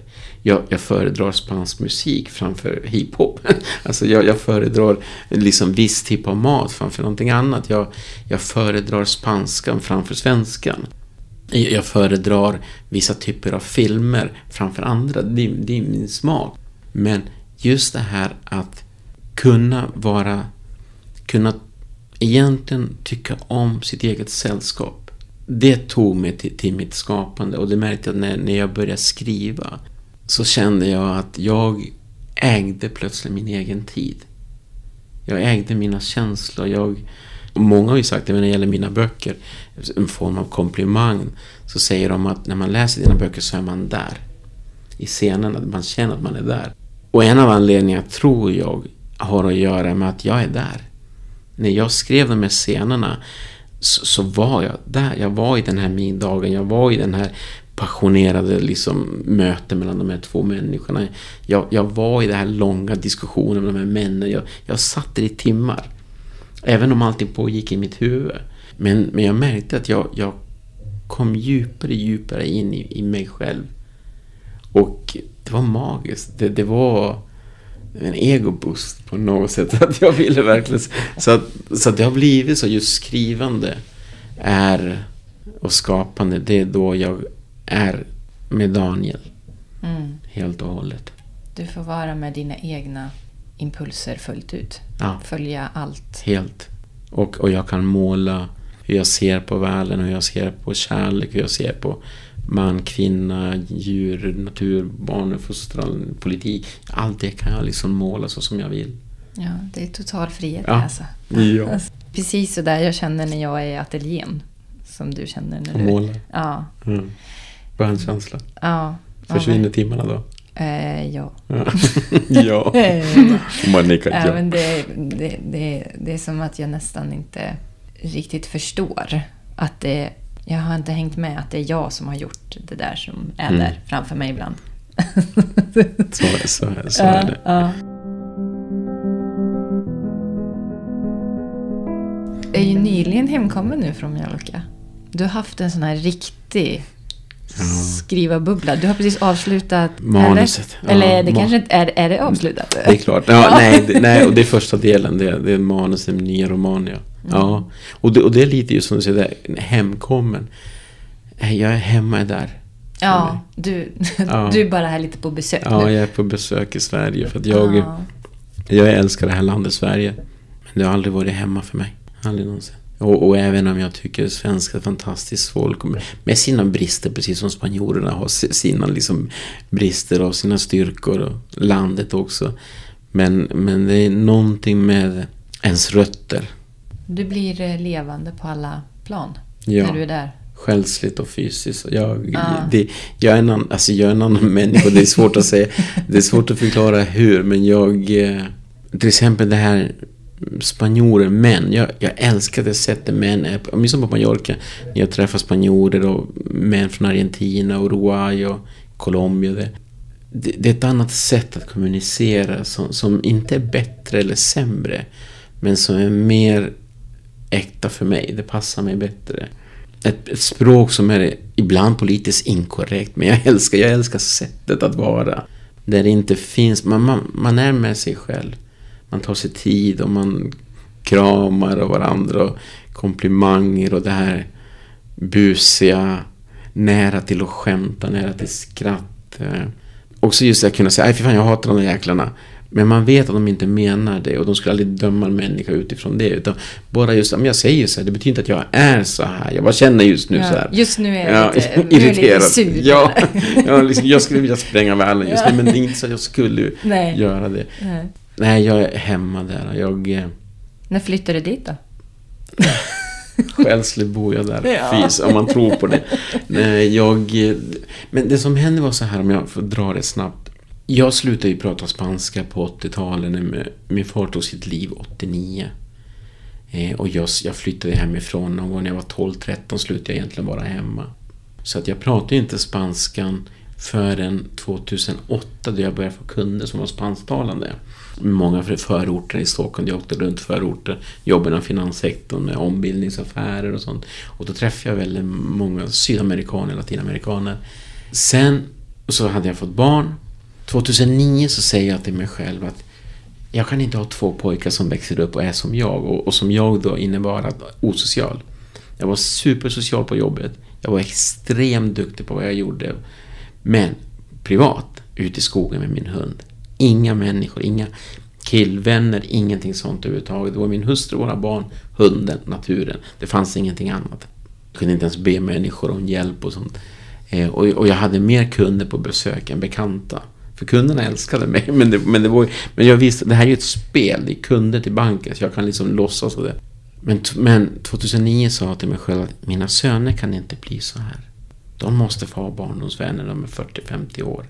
jag, jag föredrar spansk musik framför hiphop. alltså jag, jag föredrar liksom viss typ av mat framför någonting annat. Jag, jag föredrar spanskan framför svenskan. Jag föredrar vissa typer av filmer framför andra. Det, det är min smak. Men just det här att kunna vara, kunna egentligen tycka om sitt eget sällskap. det tog mig till, till mitt skapande och det märkte jag när, när jag började skriva. Så kände jag att jag ägde plötsligt min egen tid. Jag ägde mina känslor. Jag, många har ju sagt, när det gäller mina böcker, en form av komplimang, så säger de att när man läser dina böcker så är man där. I scenen, att man känner att man är där. Och en av anledningarna, tror jag, har att göra med att jag är där. När jag skrev de här scenerna så, så, var jag där. Jag var i den här middagen, jag var i den här passionerade liksom, möten mellan de här två människorna. Jag, jag var i den här långa diskussionen med de här männen. Jag, jag satt där i timmar. Även om allting pågick i mitt huvud. Men, men jag märkte att jag, jag kom djupare och djupare in i, i mig själv. Och det var magiskt. Det, det var en egoboost på något sätt. Att jag ville verkligen... Så att, så att det har blivit så. Just skrivande är och skapande, det är då jag är med Daniel. Mm. Helt och hållet. Du får vara med dina egna impulser fullt ut. Ja. Följa allt. Helt. Och, och jag kan måla hur jag ser på världen, hur jag ser på kärlek, hur jag ser på man, kvinna, djur, natur, barnuppfostran, politik. Allt det kan jag liksom måla så som jag vill. Ja, det är total frihet ja. alltså. Ja. Alltså, precis så där jag känner när jag är i ateljén. Som du känner när du... Målar? Ja. Mm. Känsla? Ja. Försvinner timmarna då? Eh, ja. ja. Man nickar ja. Men det, det, det, det är som att jag nästan inte riktigt förstår att det jag har inte hängt med att det är jag som har gjort det där som är mm. där framför mig ibland. så, så, så är det. Ja. Jag är ju nyligen hemkommen nu från Mallorca. Du har haft en sån här riktig ja. skrivarbubbla. Du har precis avslutat... Manuset. Eller, eller det ma kanske inte är, är det avslutat? Det är klart. Ja, nej, det, nej, och det är första delen. Det, det är manus, den nya roman, ja. Mm. Ja, och det, och det är lite just som du säger, hemkommen. Jag är hemma där. Ja, du, ja. du är bara här lite på besök Ja, nu. jag är på besök i Sverige för att jag, ja. jag älskar det här landet Sverige. Men det har aldrig varit hemma för mig. Aldrig någonsin. Och, och även om jag tycker svenskar är fantastiskt folk med sina brister, precis som spanjorerna har sina liksom brister och sina styrkor och landet också. Men, men det är någonting med ens rötter du blir eh, levande på alla plan ja. när du är där. Själsligt och fysiskt. Jag, ah. det, jag, är en annan, alltså jag är en annan människa. Det är svårt att säga. Det är svårt att förklara hur. Men jag... Eh, till exempel det här spanjorer, män. Jag, jag älskar det sättet män är på. Åtminstone på Mallorca. När jag träffar spanjorer och män från Argentina, Uruguay och Colombia. Det, det, det är ett annat sätt att kommunicera som, som inte är bättre eller sämre. Men som är mer äkta för mig. Det passar mig bättre. Ett, ett, språk som är ibland politiskt inkorrekt, men jag älskar, jag älskar sättet att vara. Där det inte finns, man, man, man är med sig själv. Man tar sig tid och man kramar och varandra och komplimanger och det här busiga, nära till att skämta, nära till skratt. Också just det att kunna säga, nej för fan jag hatar de där jäklarna. Men man vet att de inte menar det och de skulle aldrig döma en människa utifrån det. Utan bara just, om jag säger så här, det betyder inte att jag är så här. Jag bara känner just nu ja, så här. Just nu är jag lite, irriterad. Lite sur. Ja, ja liksom, jag skulle vilja spränga världen just nu, men det är inte så att jag skulle Nej. göra det. Nej. Nej, jag är hemma där. Jag... Eh, När flyttar du dit då? Själsligt bor jag där, ja. Fys, om man tror på det. Nej, jag... Eh, men det som hände var så här, om jag får dra det snabbt. Jag slutade ju prata spanska på 80-talet när min far tog sitt liv 89. Eh, och jag, jag flyttade hemifrån någon gång när jag var 12-13 slutade jag egentligen vara hemma. Så att jag pratade inte spanskan förrän 2008 då jag började få kunder som var spansktalande. Många förorter i Stockholm, jag åkte runt förorter, jobbade inom finanssektorn med ombildningsaffärer och sånt. Och då träffade jag väldigt många sydamerikaner, latinamerikaner. Sen så hade jag fått barn 2009 så säger jag till mig själv att jag kan inte ha två pojkar som växer upp och är som jag och, och som jag då innebar att osocial. Jag var supersocial på jobbet. Jag var extremt duktig på vad jag gjorde. Men privat, ute i skogen med min hund. Inga människor, inga killvänner, ingenting sånt överhuvudtaget. Det var min hustru, våra barn, hunden, naturen. Det fanns ingenting annat. Jag kunde inte ens be människor om hjälp och sånt. Eh, och, och jag hade mer kunder på besök än bekanta. För kunderna älskade mig. Men, det, men, det var, men jag visste, det här är ju ett spel. Det är kunder till banken. Så jag kan liksom låtsas och det. Men, men 2009 sa jag till mig själv att mina söner kan inte bli så här. De måste få ha barndomsvänner när de är 40-50 år.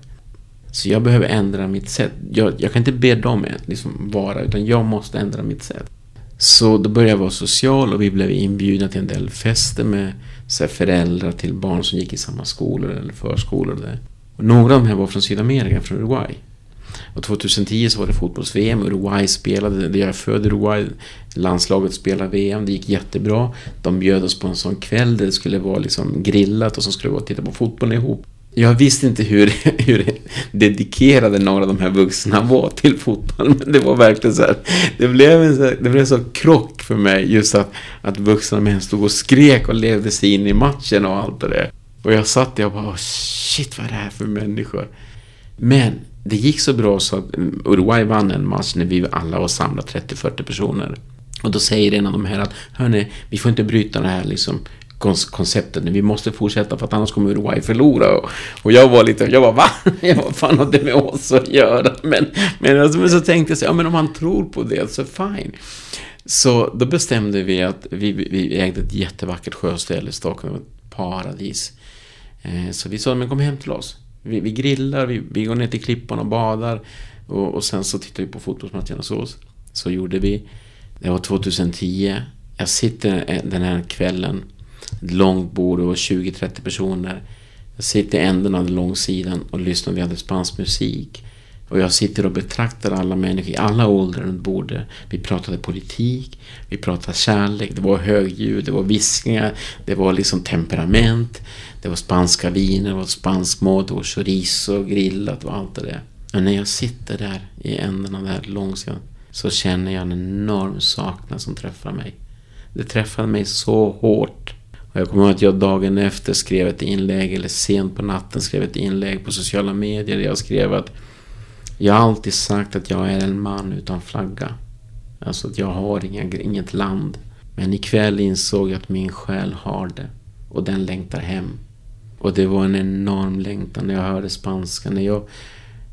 Så jag behöver ändra mitt sätt. Jag, jag kan inte be dem liksom vara, utan jag måste ändra mitt sätt. Så då började jag vara social och vi blev inbjudna till en del fester med så föräldrar till barn som gick i samma skolor eller förskolor. Där. Och några av de här var från Sydamerika, från Uruguay. Och 2010 så var det fotbolls-VM. Uruguay spelade, det jag är född Uruguay. Landslaget spelade VM, det gick jättebra. De bjöd oss på en sån kväll där det skulle vara liksom grillat och så skulle vi gå och titta på fotbollen ihop. Jag visste inte hur, hur dedikerade några av de här vuxna var till fotboll. Men det var verkligen så här. Det blev en så, det blev så krock för mig just att, att vuxna män stod och skrek och levde sig in i matchen och allt det där. Och jag satt där och bara shit vad är det här för människor? Men det gick så bra så att Uruguay vann en match när vi alla var samlade 30-40 personer. Och då säger en av de här att hörni, vi får inte bryta det här liksom konceptet. Vi måste fortsätta för att annars kommer Uruguay förlora. Och, och jag var lite, jag var va? Jag var fan har det med oss att göra? Men, men, alltså, men så tänkte jag så ja men om han tror på det så fine. Så då bestämde vi att vi, vi ägde ett jättevackert sjöställe i Stockholm, ett paradis. Eh, så vi sa, men kom hem till oss. Vi, vi grillar, vi, vi går ner till klippan och badar. Och, och sen så tittar vi på fotbollsmatcherna hos oss. Så gjorde vi. Det var 2010. Jag sitter eh, den här kvällen ett långt bord och 20-30 personer. Jag sitter i änden av den långsidan och lyssnar. Vi hade spansk musik. Och jag sitter och betraktar alla människor i alla åldrar runt bordet. Vi pratade politik, vi pratade kärlek, det var högljud, det var viskningar, det var liksom temperament, det var spanska viner, det var spansk mat, det var chorizo, grillat och allt det där. Och när jag sitter där i änden av det här långsidan så känner jag en enorm saknad som träffar mig. Det träffade mig så hårt jag kommer ihåg att jag dagen efter skrev ett inlägg, eller sent på natten skrev ett inlägg på sociala medier. Jag skrev att jag har alltid sagt att jag är en man utan flagga. Alltså att jag har inga, inget land. Men ikväll insåg jag att min själ har det. Och den längtar hem. Och det var en enorm längtan när jag hörde spanska. När jag,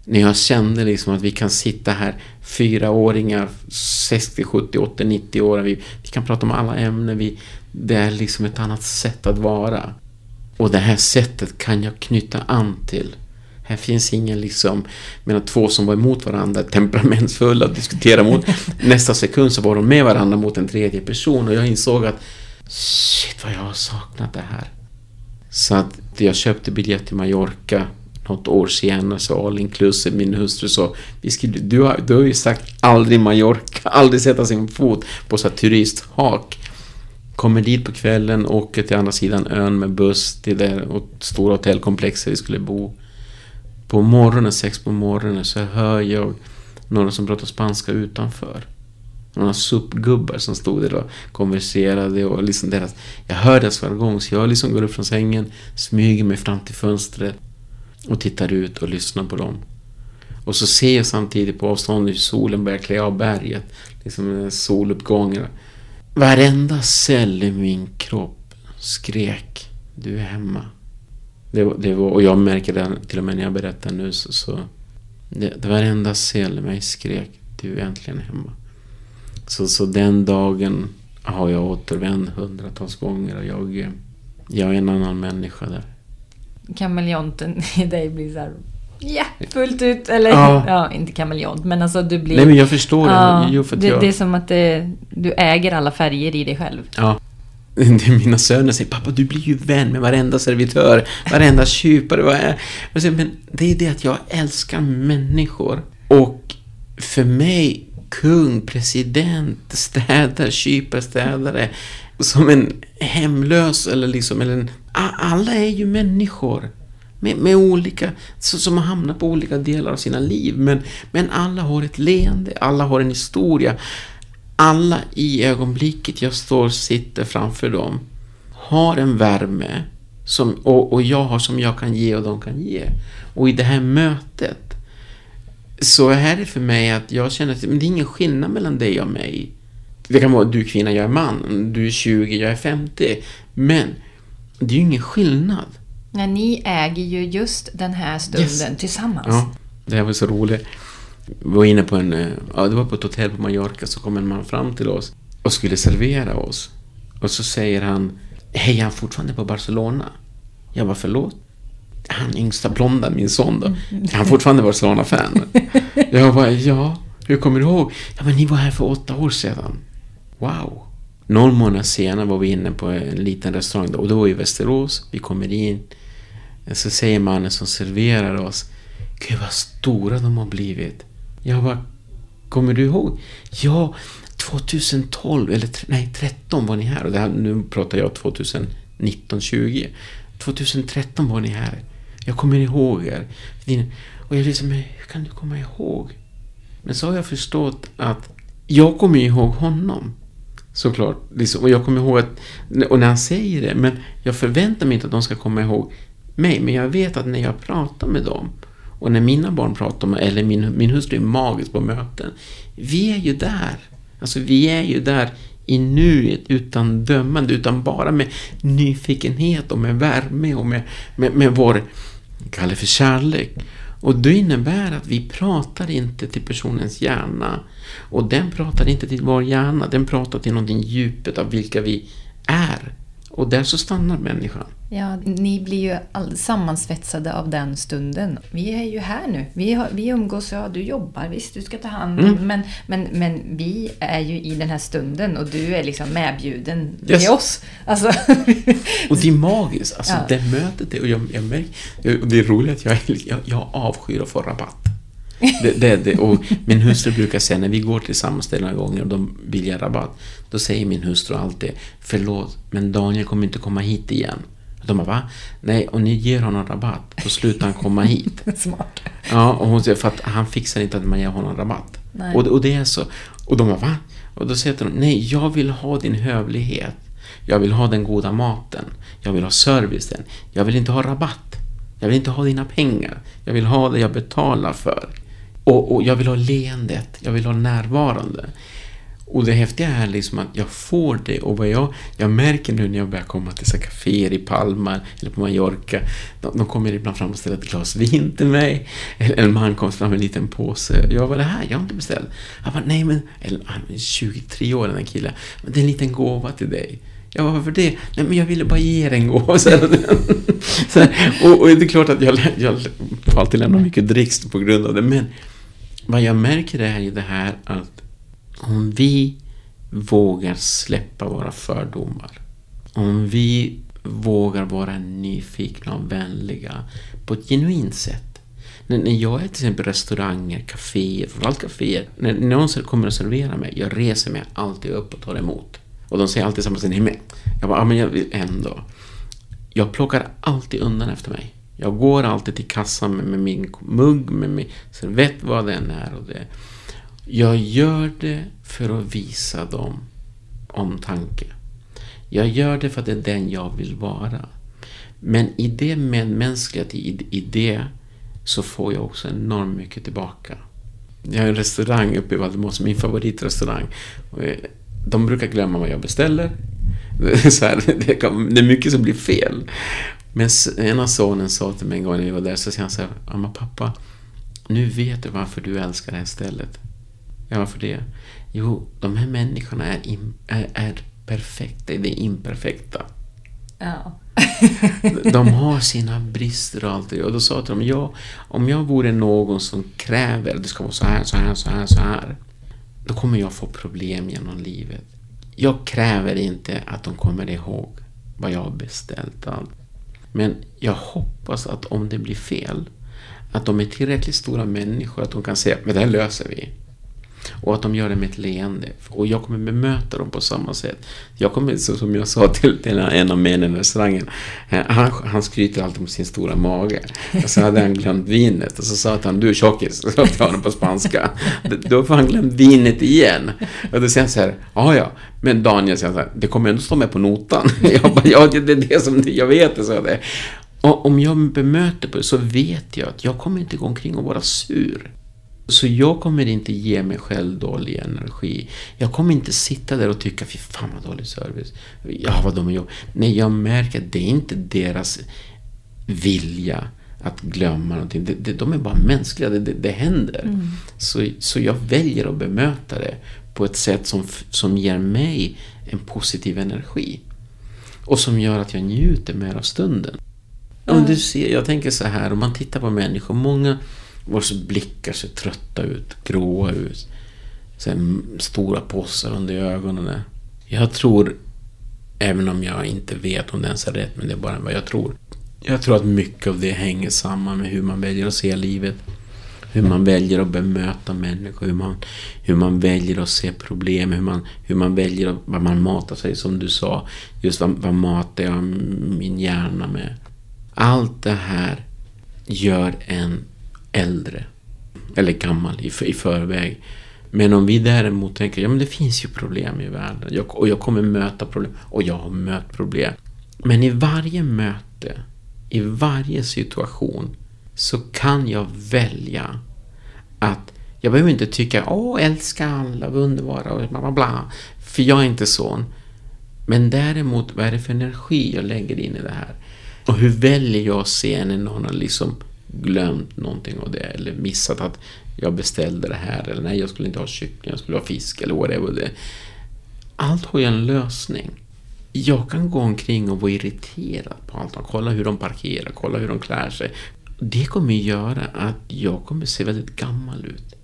när jag kände liksom att vi kan sitta här, fyraåringar, 60, 70, 80, 90 år. Vi, vi kan prata om alla ämnen. Vi, det är liksom ett annat sätt att vara. Och det här sättet kan jag knyta an till. Här finns ingen liksom, menar två som var emot varandra, temperamentsfulla, diskutera mot. Nästa sekund så var de med varandra mot en tredje person och jag insåg att shit vad jag har saknat det här. Så att jag köpte biljett till Mallorca något år senare så all inclusive min hustru sa vi skulle, du, har, du har ju sagt aldrig Mallorca, aldrig sätta sin fot på så här turisthak. Kommer dit på kvällen, åker till andra sidan ön med buss till det stora hotellkomplexet vi skulle bo. På morgonen, sex på morgonen, så hör jag några som pratar spanska utanför. Några suppgubbar som stod där och konverserade och liksom deras... Jag hör deras jargong så jag liksom går upp från sängen, smyger mig fram till fönstret och tittar ut och lyssnar på dem. Och så ser jag samtidigt på avstånd hur solen börjar klä av berget. Liksom soluppgångar. Varenda cell i min kropp skrek Du är hemma. Det, det var, och jag märker det till och med när jag berättar nu så... så det, det varenda cell i mig skrek Du är äntligen hemma. Så, så den dagen har jag återvänt hundratals gånger och jag, jag är en annan människa där. Kameleonten i dig blir så här Ja, fullt ut. Eller ja. ja, inte kameleont, men alltså du blir... Nej, men jag förstår det. Jo, för det, jag... det är som att det, du äger alla färger i dig själv. Ja. Mina söner säger pappa du blir ju vän med varenda servitör, varenda kypare. Vad är? Men det är det att jag älskar människor. Och för mig, kung, president, städare, kyparstädare, som en hemlös eller liksom, eller en, alla är ju människor. Med, med olika, som har hamnat på olika delar av sina liv. Men, men alla har ett leende, alla har en historia. Alla i ögonblicket jag står och sitter framför dem har en värme som, och, och jag har som jag kan ge och de kan ge. Och i det här mötet så är det för mig att jag känner att det är ingen skillnad mellan dig och mig. Det kan vara du är kvinna, jag är man. Du är 20, jag är 50. Men Det är ju ingen skillnad. Nej, ni äger ju just den här stunden Yes. tillsammans. Ja, det här var så roligt. Vi var inne på en, eh, ja det var på ett hotell på Mallorca så kom en man fram till oss och skulle servera oss. Och så säger han, hej är han fortfarande på Barcelona? Jag bara, förlåt? Han yngsta blonda, min son då. Är han fortfarande Barcelona-fan? Jag bara, ja, hur kommer du ihåg? Ja men ni var här för åtta år sedan. Wow. Någon månad senare var vi inne på en liten restaurang då, och då var vi i Västerås. Vi kommer in. Så säger mannen som serverar oss. Gud vad stora de har blivit. Jag bara, kommer du ihåg? Ja, 2012, eller nej 13 var ni här. Och det här, nu pratar jag 2019, 20. 2013 var ni här. Jag kommer ihåg er. Och jag liksom, hur kan du komma ihåg? Men så har jag förstått att jag kommer ihåg honom. Såklart. Liksom. Och jag kommer ihåg att, och när han säger det, men jag förväntar mig inte att de ska komma ihåg mig. Men jag vet att när jag pratar med dem och när mina barn pratar med, eller min, min hustru är magisk på möten. Vi är ju där. Alltså vi är ju där i nuet utan dömande, utan bara med nyfikenhet och med värme och med, med, med vår, kallar för kärlek. Och det innebär att vi pratar inte till personens hjärna. Och den pratar inte till vår hjärna, den pratar till någonting djupet av vilka vi är. Och där så stannar människan. Ja, ni blir ju sammansvetsade av den stunden. Vi är ju här nu. Vi, har, vi umgås, ja du jobbar, visst du ska ta hand om, Mm. men, men, men vi är ju i den här stunden och du är liksom medbjuden Yes. med oss. Alltså, Och det är magiskt, alltså Ja. det mötet. är- Och jag, jag märker, och det är roligt att jag, jag, jag avskyr att få rabatt. Det, det, det, och min hustru brukar säga när vi går till samma ställe några gånger och de vill ge rabatt. Då säger min hustru alltid Förlåt, men Daniel kommer inte komma hit igen. Och de bara va? Nej, och ni ger honom rabatt, då slutar han komma hit. smart. Ja, och hon säger för att han fixar inte att man ger honom rabatt. Nej. Och, och det är så. Och de bara, va? Och då säger de, nej, jag vill ha din hövlighet. Jag vill ha den goda maten. Jag vill ha servicen. Jag vill inte ha rabatt. Jag vill inte ha dina pengar. Jag vill ha det jag betalar för. Och, och jag vill ha leendet. Jag vill ha närvarande. Och det häftiga är liksom att jag får det och vad jag, jag märker nu när jag börjar komma till så kaféer i Palma eller på Mallorca. De, de kommer ibland fram och ställer ett glas vin till mig. Eller en man kommer fram med en liten påse. Jag var det här? Jag har inte beställt. Han bara, nej men, eller han är 23 år den här killen. Men det är en liten gåva till dig. Jag bara, varför det? Nej men jag ville bara ge er en gåva. Så här, så här, och, och det är klart att jag, jag får alltid lämna mycket dricks på grund av det. Men vad jag märker är ju det här att om vi vågar släppa våra fördomar, om vi vågar vara nyfikna och vänliga på ett genuint sätt. När, när jag är till exempel restauranger, kaféer, framförallt kaféer, när någon kommer och serverar mig, jag reser mig alltid upp och tar emot. Och de säger alltid samma sak, nej men, jag bara, ja men jag vill ändå. Jag plockar alltid undan efter mig. Jag går alltid till kassan med, med min mugg, med min servett, vad det än är. Och det. Jag gör det för att visa dem omtanke. Jag gör det för att det är den jag vill vara. Men i det medmänskliga, i, i det, så får jag också enormt mycket tillbaka. Jag har en restaurang uppe i Valdemars, min favoritrestaurang. Eh, de brukar glömma vad jag beställer. Det är, så här, det, kan, det är mycket som blir fel. Men en ena sonen sa till mig en gång när vi var där, så säger han så här, "Mamma, pappa, nu vet du varför du älskar det här stället. Ja, varför det? Jo, de här människorna är, im, är, är perfekta, det är imperfekta. Ja. De har sina brister och allt det. Och då sa jag till dem, ja, om jag vore någon som kräver att det ska vara så här, så här, så här, så här. Då kommer jag få problem genom livet. Jag kräver inte att de kommer ihåg vad jag har beställt. Allt. Men jag hoppas att om det blir fel, att de är tillräckligt stora människor att de kan säga, men det här löser vi. Och att de gör det med ett leende. Och jag kommer bemöta dem på samma sätt. Jag kommer, så som jag sa till, till en av männen i restaurangen, eh, han, han skryter alltid om sin stora mage. Och så hade han glömt vinet och så sa han, du är tjockis, så sa jag honom på spanska. Då får han glömt vinet igen. Och då säger han så här, ja ja, men Daniel säger så här, det kommer ändå stå med på notan. Jag bara, ja det är det som, jag vet det, så det. Och om jag bemöter på det så vet jag att jag kommer inte gå omkring och vara sur. Så jag kommer inte ge mig själv dålig energi. Jag kommer inte sitta där och tycka, fy fan vad dålig service. Ja, vad de gör. Nej, jag märker att det är inte deras vilja att glömma någonting. Det, de är bara mänskliga, det, det, det händer. Mm. Så, så jag väljer att bemöta det på ett sätt som, som ger mig en positiv energi. Och som gör att jag njuter mer av stunden. Om du ser, jag tänker så här, om man tittar på människor, många vars blickar ser trötta ut, gråa ut. Så stora påsar under ögonen. Jag tror, även om jag inte vet om det ens är rätt, men det är bara vad jag tror. Jag tror att mycket av det hänger samman med hur man väljer att se livet. Hur man väljer att bemöta människor, hur man, hur man väljer att se problem, hur man, hur man väljer att, vad man matar sig, som du sa. Just vad, vad matar jag min hjärna med? Allt det här gör en äldre. Eller gammal i, i förväg. Men om vi däremot tänker, ja men det finns ju problem i världen. Jag, och jag kommer möta problem. Och jag har mött problem. Men i varje möte, i varje situation, så kan jag välja att jag behöver inte tycka åh, älska alla, underbara och bla bla bla. För jag är inte sån. Men däremot, vad är det för energi jag lägger in i det här? Och hur väljer jag att se när någon har liksom glömt någonting av det eller missat att jag beställde det här eller nej, jag skulle inte ha kyckling, jag skulle ha fisk eller whatever det Allt har ju en lösning. Jag kan gå omkring och vara irriterad på allt. Kolla hur de parkerar, kolla hur de klär sig. Det kommer göra att jag kommer se väldigt gammal ut.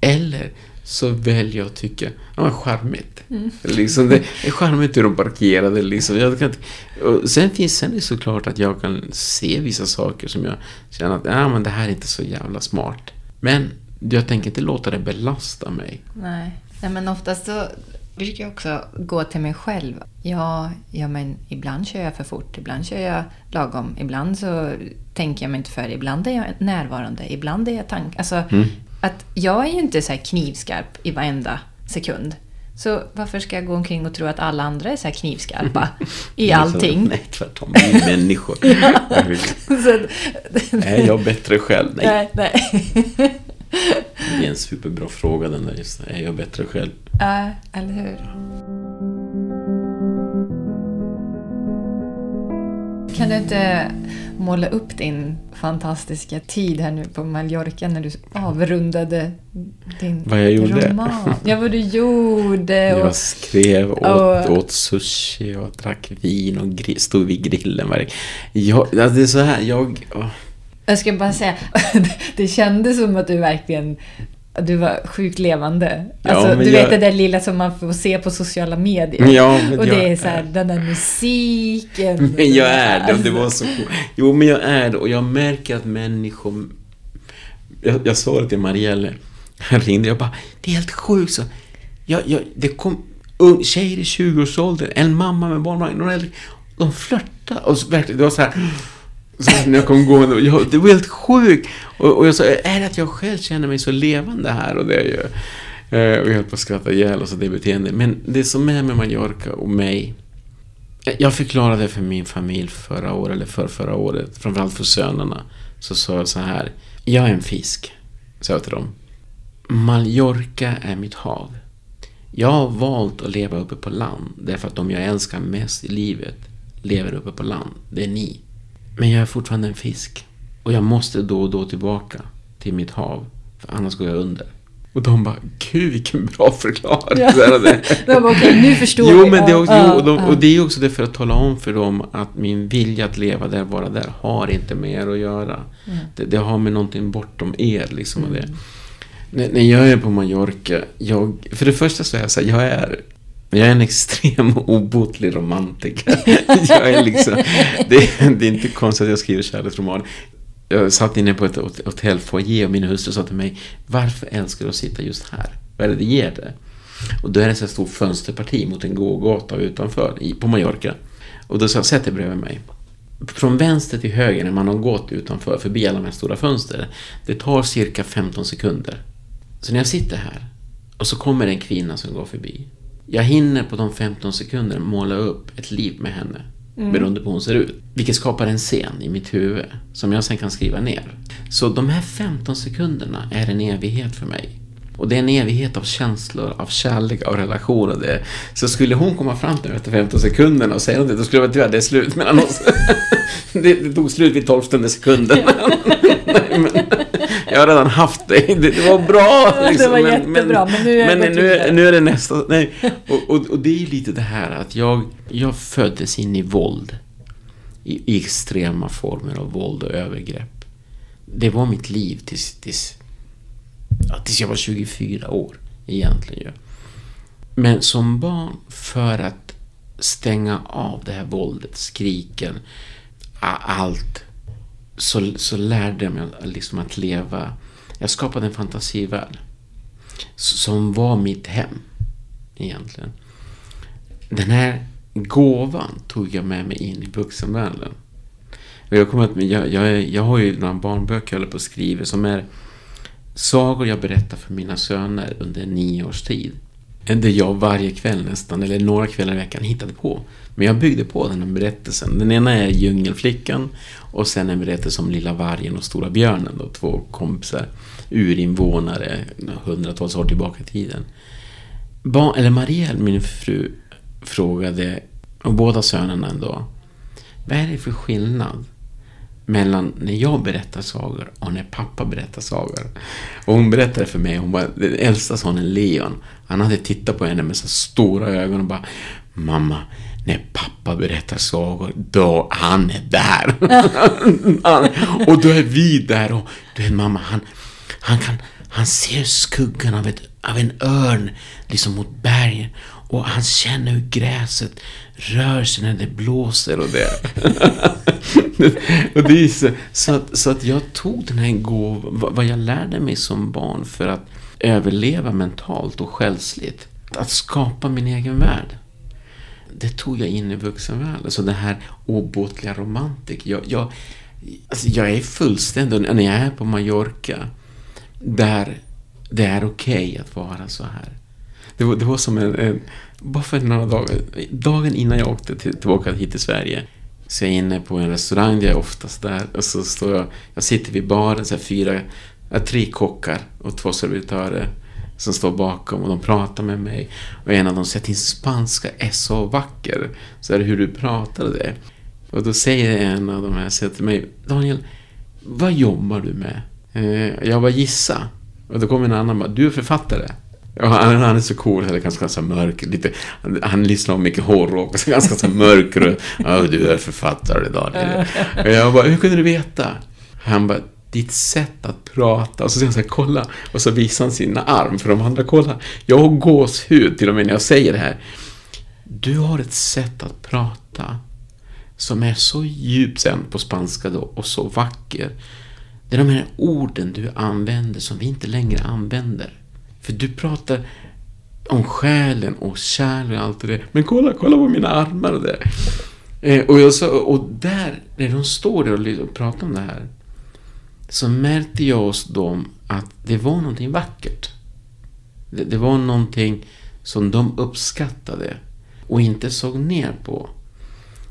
Eller så väljer jag att tycka, ja men charmigt. Mm. Liksom, det är charmigt hur de parkerade liksom. Jag kan, och sen finns sen är det såklart att jag kan se vissa saker som jag känner att, ja men det här är inte så jävla smart. Men jag tänker inte låta det belasta mig. Nej, Nej men oftast så brukar jag också gå till mig själv. Ja, ja, men ibland kör jag för fort, ibland kör jag lagom, ibland så tänker jag mig inte för, ibland är jag närvarande, ibland är jag tank... Alltså, mm att jag är ju inte så knivskarp i varenda sekund. Så varför ska jag gå omkring och tro att alla andra är så här knivskarpa i allting? Nej, tvärtom. Vi är människor. är jag bättre själv? Nej. nej, nej. Det är en superbra fråga den där just. Är jag bättre själv? Ja, eller hur. Kan du inte måla upp din fantastiska tid här nu på Mallorca när du avrundade din vad jag gjorde? roman. Ja, vad du gjorde. Och, jag skrev, åt, och, åt sushi och drack vin och stod vid grillen. Varje, jag, alltså det är så här, jag... Jag ska bara säga, det kändes som att du verkligen du var sjukt levande. Alltså, ja, du vet det där lilla som man får se på sociala medier. Ja, och det är så här, den där musiken. Men jag är det. det var så Jo, men jag är det. Och jag märker att människor... Jag, jag sa det till Marielle. Han ringde. Jag bara, det är helt sjukt. Så. Jag, jag, det kom ung, tjejer i 20-årsåldern, en mamma med barnvagn, några äldre. De flörtade. Och så, verkligen, det var så här... Så när jag kom gående, jag, det var helt sjukt. Och, och, jag sa, är det att jag själv känner mig så levande här? Och det är ju... Eh, och jag höll på att skratta ihjäl oss det beteendet. Men det som är med Mallorca och mig. Jag förklarade för min familj förra året, eller för förra året, framförallt för sönerna. Så sa jag så här. Jag är en fisk, sa jag till dem. Mallorca är mitt hav. Jag har valt att leva uppe på land därför att de jag älskar mest i livet lever uppe på land. Det är ni. Men jag är fortfarande en fisk. Och jag måste då och då tillbaka till mitt hav. För annars går jag under. Och de bara, gud vilken bra förklaring. Ja. de bara, okej, nu förstår jo, Men det är också, ja, jo, de, ja. och det är också det för att tala om för dem att min vilja att leva där, vara där, har inte med er att göra. Mm. Det, det, har med någonting bortom er. Liksom, mm. det. När, när jag är på Mallorca, jag, för det första så är jag så här, jag är jag är en extrem obotlig romantiker. jag är liksom, det, det, är inte konstigt att jag skriver kärleksromaner. Jag satt inne på ett hotellfoajé och min hustru sa till mig Varför älskar du att sitta just här? Vad är det det ger dig? Och då är det ett stort fönsterparti mot en gågata utanför på Mallorca. Och då sa jag, sätt dig bredvid mig. Från vänster till höger när man har gått utanför, förbi alla de här stora fönstren. Det tar cirka 15 sekunder. Så när jag sitter här och så kommer en kvinna som går förbi. Jag hinner på de 15 sekunderna måla upp ett liv med henne. Mm. Beroende på hur hon ser ut. Vilket skapar en scen i mitt huvud som jag sen kan skriva ner. Så de här 15 sekunderna är en evighet för mig. Och det är en evighet av känslor, av kärlek, av relationer. Så skulle hon komma fram till mig efter 15 sekunderna och säga någonting, då skulle jag tyvärr, det är slut mellan oss. det, det tog slut vid 12 sekunden. Men, jag har redan haft det. Det, det var bra. Liksom, det var men, jättebra, men, nu är, men nu, nu, är det nästa. Nej. Och, och, och, det är lite det här att jag, jag föddes in i våld. I, i extrema former av våld och övergrepp. Det var mitt liv tills, tills tills jag var 24 år egentligen. Men som barn, för att stänga av det här våldet, skriken, allt, så, så lärde jag mig liksom att leva. Jag skapade en fantasivärld som var mitt hem, egentligen. Den här gåvan tog jag med mig in i vuxenvärlden. jag, kommer att, jag, jag, jag har ju några barnböcker jag håller på att skriva som är sagor jag berättar för mina söner under nio års tid. Det jag varje kväll nästan, eller några kvällar i veckan, hittade på. Men jag byggde på den här berättelsen. Den ena är Djungelflickan och sen en berättelse om Lilla vargen och Stora björnen. Då, två kompisar, urinvånare, hundratals år tillbaka i tiden. Ba, eller Marielle, min fru, frågade, och båda sönerna ändå, vad är det för skillnad mellan när jag berättar sagor och när pappa berättar sagor. Och hon berättade för mig, hon bara, den äldsta sonen Leon, han hade tittat på henne med så stora ögon och bara Mamma, när pappa berättar sagor, då han är där. och då är vi där och du vet mamma, han, han kan, han ser skuggan av, ett, av en örn liksom mot bergen och han känner hur gräset rör sig när det blåser och det. och det så, så, att, så att jag tog den här gåvan, vad jag lärde mig som barn för att överleva mentalt och själsligt. Att skapa min egen värld. Det tog jag in i vuxenvärlden. Så alltså det här obotliga romantik. Jag, jag, alltså jag är fullständig, när jag är på Mallorca, där det är okej okay att vara så här. Det var, det var som en, en, bara för några dagar, dagen innan jag åkte till, tillbaka hit till Sverige, så jag är inne på en restaurang, jag är oftast där, och så står jag, jag sitter vid baren, så här fyra, tre kockar och två servitörer som står bakom och de pratar med mig. Och en av dem säger att din spanska är så vacker. Så är det hur du pratar det. Och då säger en av de här säger till mig, Daniel, vad jobbar du med? Eh, jag bara gissa. Och då kommer en annan bara, du är författare. Ja, han, han är så cool, han är ganska så mörk. Lite, han, han lyssnar på mycket hårdrock, så ganska så mörk. Och, ja, du är författare idag. Och jag bara, hur kunde du veta? Han bara, ditt sätt att prata. Och så säger han så här, kolla. Och så visar han sina arm för de andra, kolla. Jag har gåshud till och med när jag säger det här. Du har ett sätt att prata som är så djupt sen på spanska då och så vacker. Det är de här orden du använder som vi inte längre använder. För du pratar om själen och kärlek och allt det där. Men kolla, kolla på mina armar och det. Eh, och, jag sa, och där, när de står där och pratar om det här, så märkte jag hos dem att det var någonting vackert. Det, det var någonting som de uppskattade och inte såg ner på.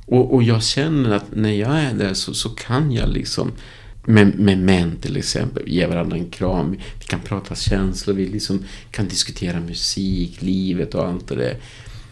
Och, och jag känner att när jag är där så, så kan jag liksom med, med män till exempel, ge varandra en kram. Vi kan prata känslor, vi liksom kan diskutera musik, livet och allt det där.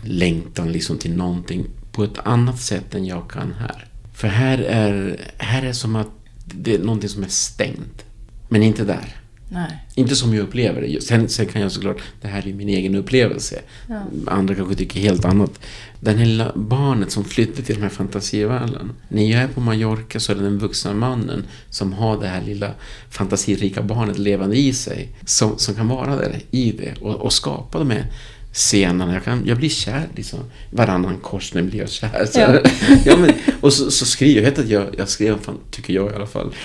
Längtan liksom till någonting på ett annat sätt än jag kan här. För här är, här är som att det är någonting som är stängt. Men inte där. Nej. Inte som jag upplever det. Sen, sen kan jag såklart, det här är min egen upplevelse. Ja. Andra kanske tycker helt annat. Den här lilla barnet som flyttar till den här fantasivärlden. När jag är på Mallorca så är det den vuxna mannen som har det här lilla fantasirika barnet levande i sig. Som, som kan vara där i det och, och skapa de här scenerna. Jag, kan, jag blir kär liksom. Varannan korsning blir jag kär. Så, ja. ja, men, och så, så skriver jag, att jag, jag skrev, fan, tycker jag i alla fall,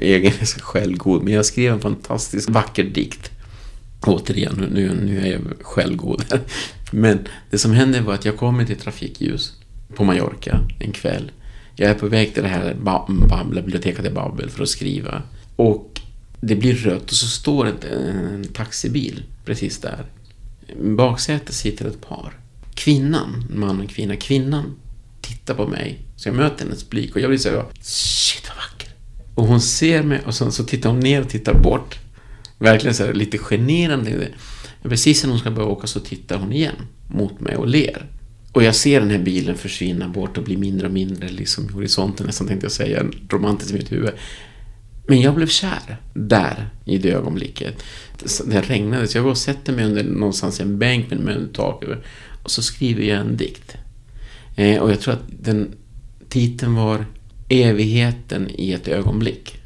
egen självgod, men jag skrev en fantastiskt vacker dikt. Återigen, nu, nu är jag självgod. Men det som hände var att jag kommer till trafikljus på Mallorca en kväll. Jag är på väg till det här biblioteket i Babel för att skriva. Och det blir rött och så står en, en taxibil precis där. I baksätet sitter ett par. Kvinnan, man och kvinna, kvinnan tittar på mig. Så jag möter hennes blick och jag blir så här, shit vad vacker. Och hon ser mig och sen så tittar hon ner och tittar bort. Verkligen så här, lite generande. Precis när hon ska börja åka så tittar hon igen mot mig och ler. Och jag ser den här bilen försvinna bort och bli mindre och mindre liksom i horisonten nästan tänkte jag säga, romantiskt i mitt huvud. Men jag blev kär där i det ögonblicket. Det regnade så jag går och sätter mig under någonstans i en bänk med en tak över och så skriver jag en dikt. Eh, och jag tror att den titeln var Evigheten i ett ögonblick.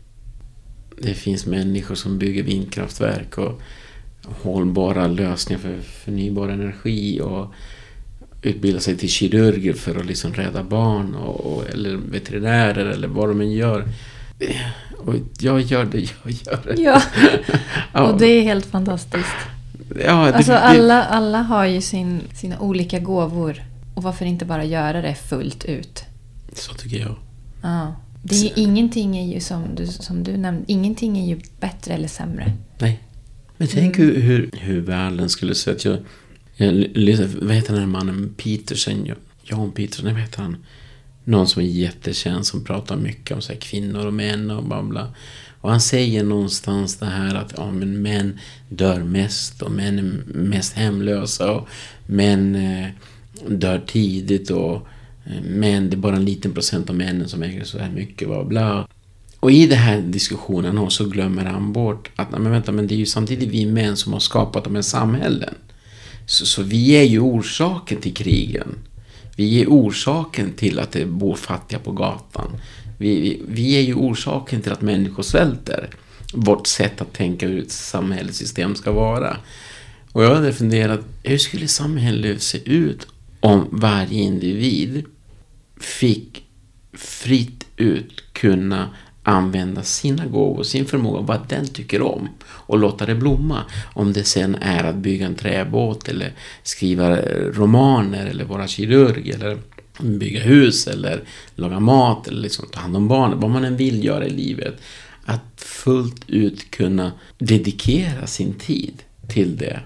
Det finns människor som bygger vindkraftverk och hållbara lösningar för förnybar energi och utbildar sig till kirurger för att liksom rädda barn och, och, eller veterinärer eller vad de än gör. Och jag gör det, jag gör det. Ja, och det är helt fantastiskt. Ja, det, alltså alla, alla har ju sin, sina olika gåvor. Och varför inte bara göra det fullt ut? Så tycker jag. Ja. Det är, ingenting är ju som du, som du nämnde, ingenting är ju bättre eller sämre. Nej. Men tänk mm. hur, hur världen skulle se ut. Jag, jag, vad heter den här mannen? Peterson? Jan Peterson, vad heter han? Någon som är jättekänd som pratar mycket om så här, kvinnor och män och bla bla. Och han säger någonstans det här att ja, men män dör mest och män är mest hemlösa och män eh, dör tidigt och eh, män, det är bara en liten procent av männen som äger så här mycket. Bla, bla. Och i den här diskussionen så glömmer han bort att men vänta, men det är ju samtidigt vi män som har skapat de här samhällen. Så, så vi är ju orsaken till krigen. Vi är orsaken till att det bor fattiga på gatan. Vi, vi, vi är ju orsaken till att människor svälter. Vårt sätt att tänka hur ett samhällssystem ska vara. Och jag hade funderat, hur skulle samhället se ut om varje individ fick fritt ut kunna använda sina gåvor, sin förmåga, vad den tycker om och låta det blomma. Om det sen är att bygga en träbåt eller skriva eh, romaner eller vara kirurg eller bygga hus eller laga mat eller liksom ta hand om barnen, vad man än vill göra i livet. Att fullt ut kunna dedikera sin tid till det.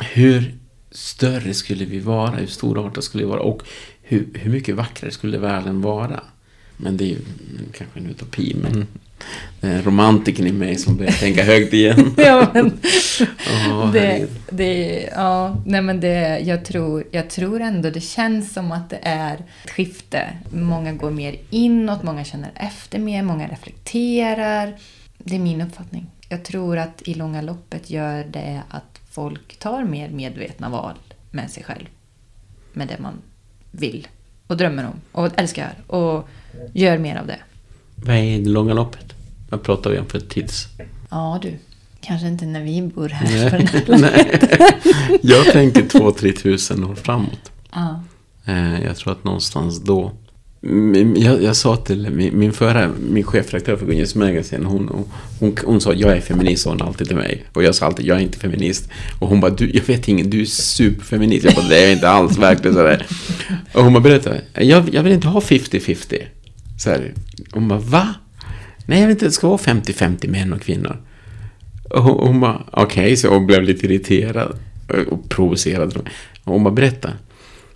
Hur större skulle vi vara? Hur storartade skulle vi vara? Och hur, hur mycket vackrare skulle världen vara? Men det är ju kanske en utopi, men det är romantiken i mig som börjar tänka högt igen. ja, men, oh, det, det, ja, nej men det, jag, tror, jag tror ändå det känns som att det är ett skifte. Många går mer inåt, många känner efter mer, många reflekterar. Det är min uppfattning. Jag tror att i långa loppet gör det att folk tar mer medvetna val med sig själv. Med det man vill och drömmer om och älskar och gör mer av det. Vad är det långa loppet? Vad pratar vi om för tids? Ja du, kanske inte när vi bor här. Nej, nej. Jag tänker två, tre tusen år framåt. Ja. Eh, jag tror att någonstans då jag, jag sa till min, min förra, min chefredaktör för Gunjes Magazine, hon, hon, hon, sa jag är feminist, sa hon alltid till mig. Och jag sa alltid jag är inte feminist. Och hon bara, du, jag vet ingen, du är superfeminist. Jag bara, det är jag inte alls, verkligen sådär. Och hon bara, berätta, jag, jag vill inte ha 50-50. Så här. Hon bara, va? Nej, jag vet inte, det ska vara 50-50 män och kvinnor. Och hon, hon bara, okej, okay, så hon blev lite irriterad och provocerad. Och hon bara, berätta.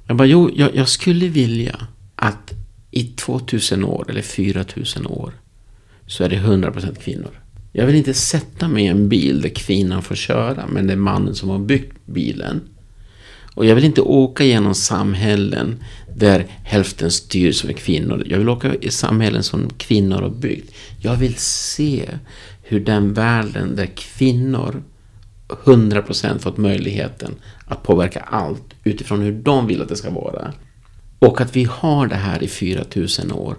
Jag bara, jo, jag, jag skulle vilja att i 2000 år eller 4000 år så är det 100% kvinnor. Jag vill inte sätta mig i en bil där kvinnan får köra, men det är mannen som har byggt bilen. Och jag vill inte åka genom samhällen där hälften styrs av kvinnor. Jag vill åka i samhällen som kvinnor har byggt. Jag vill se hur den världen där kvinnor 100% fått möjligheten att påverka allt utifrån hur de vill att det ska vara. Och att vi har det här i 4000 år.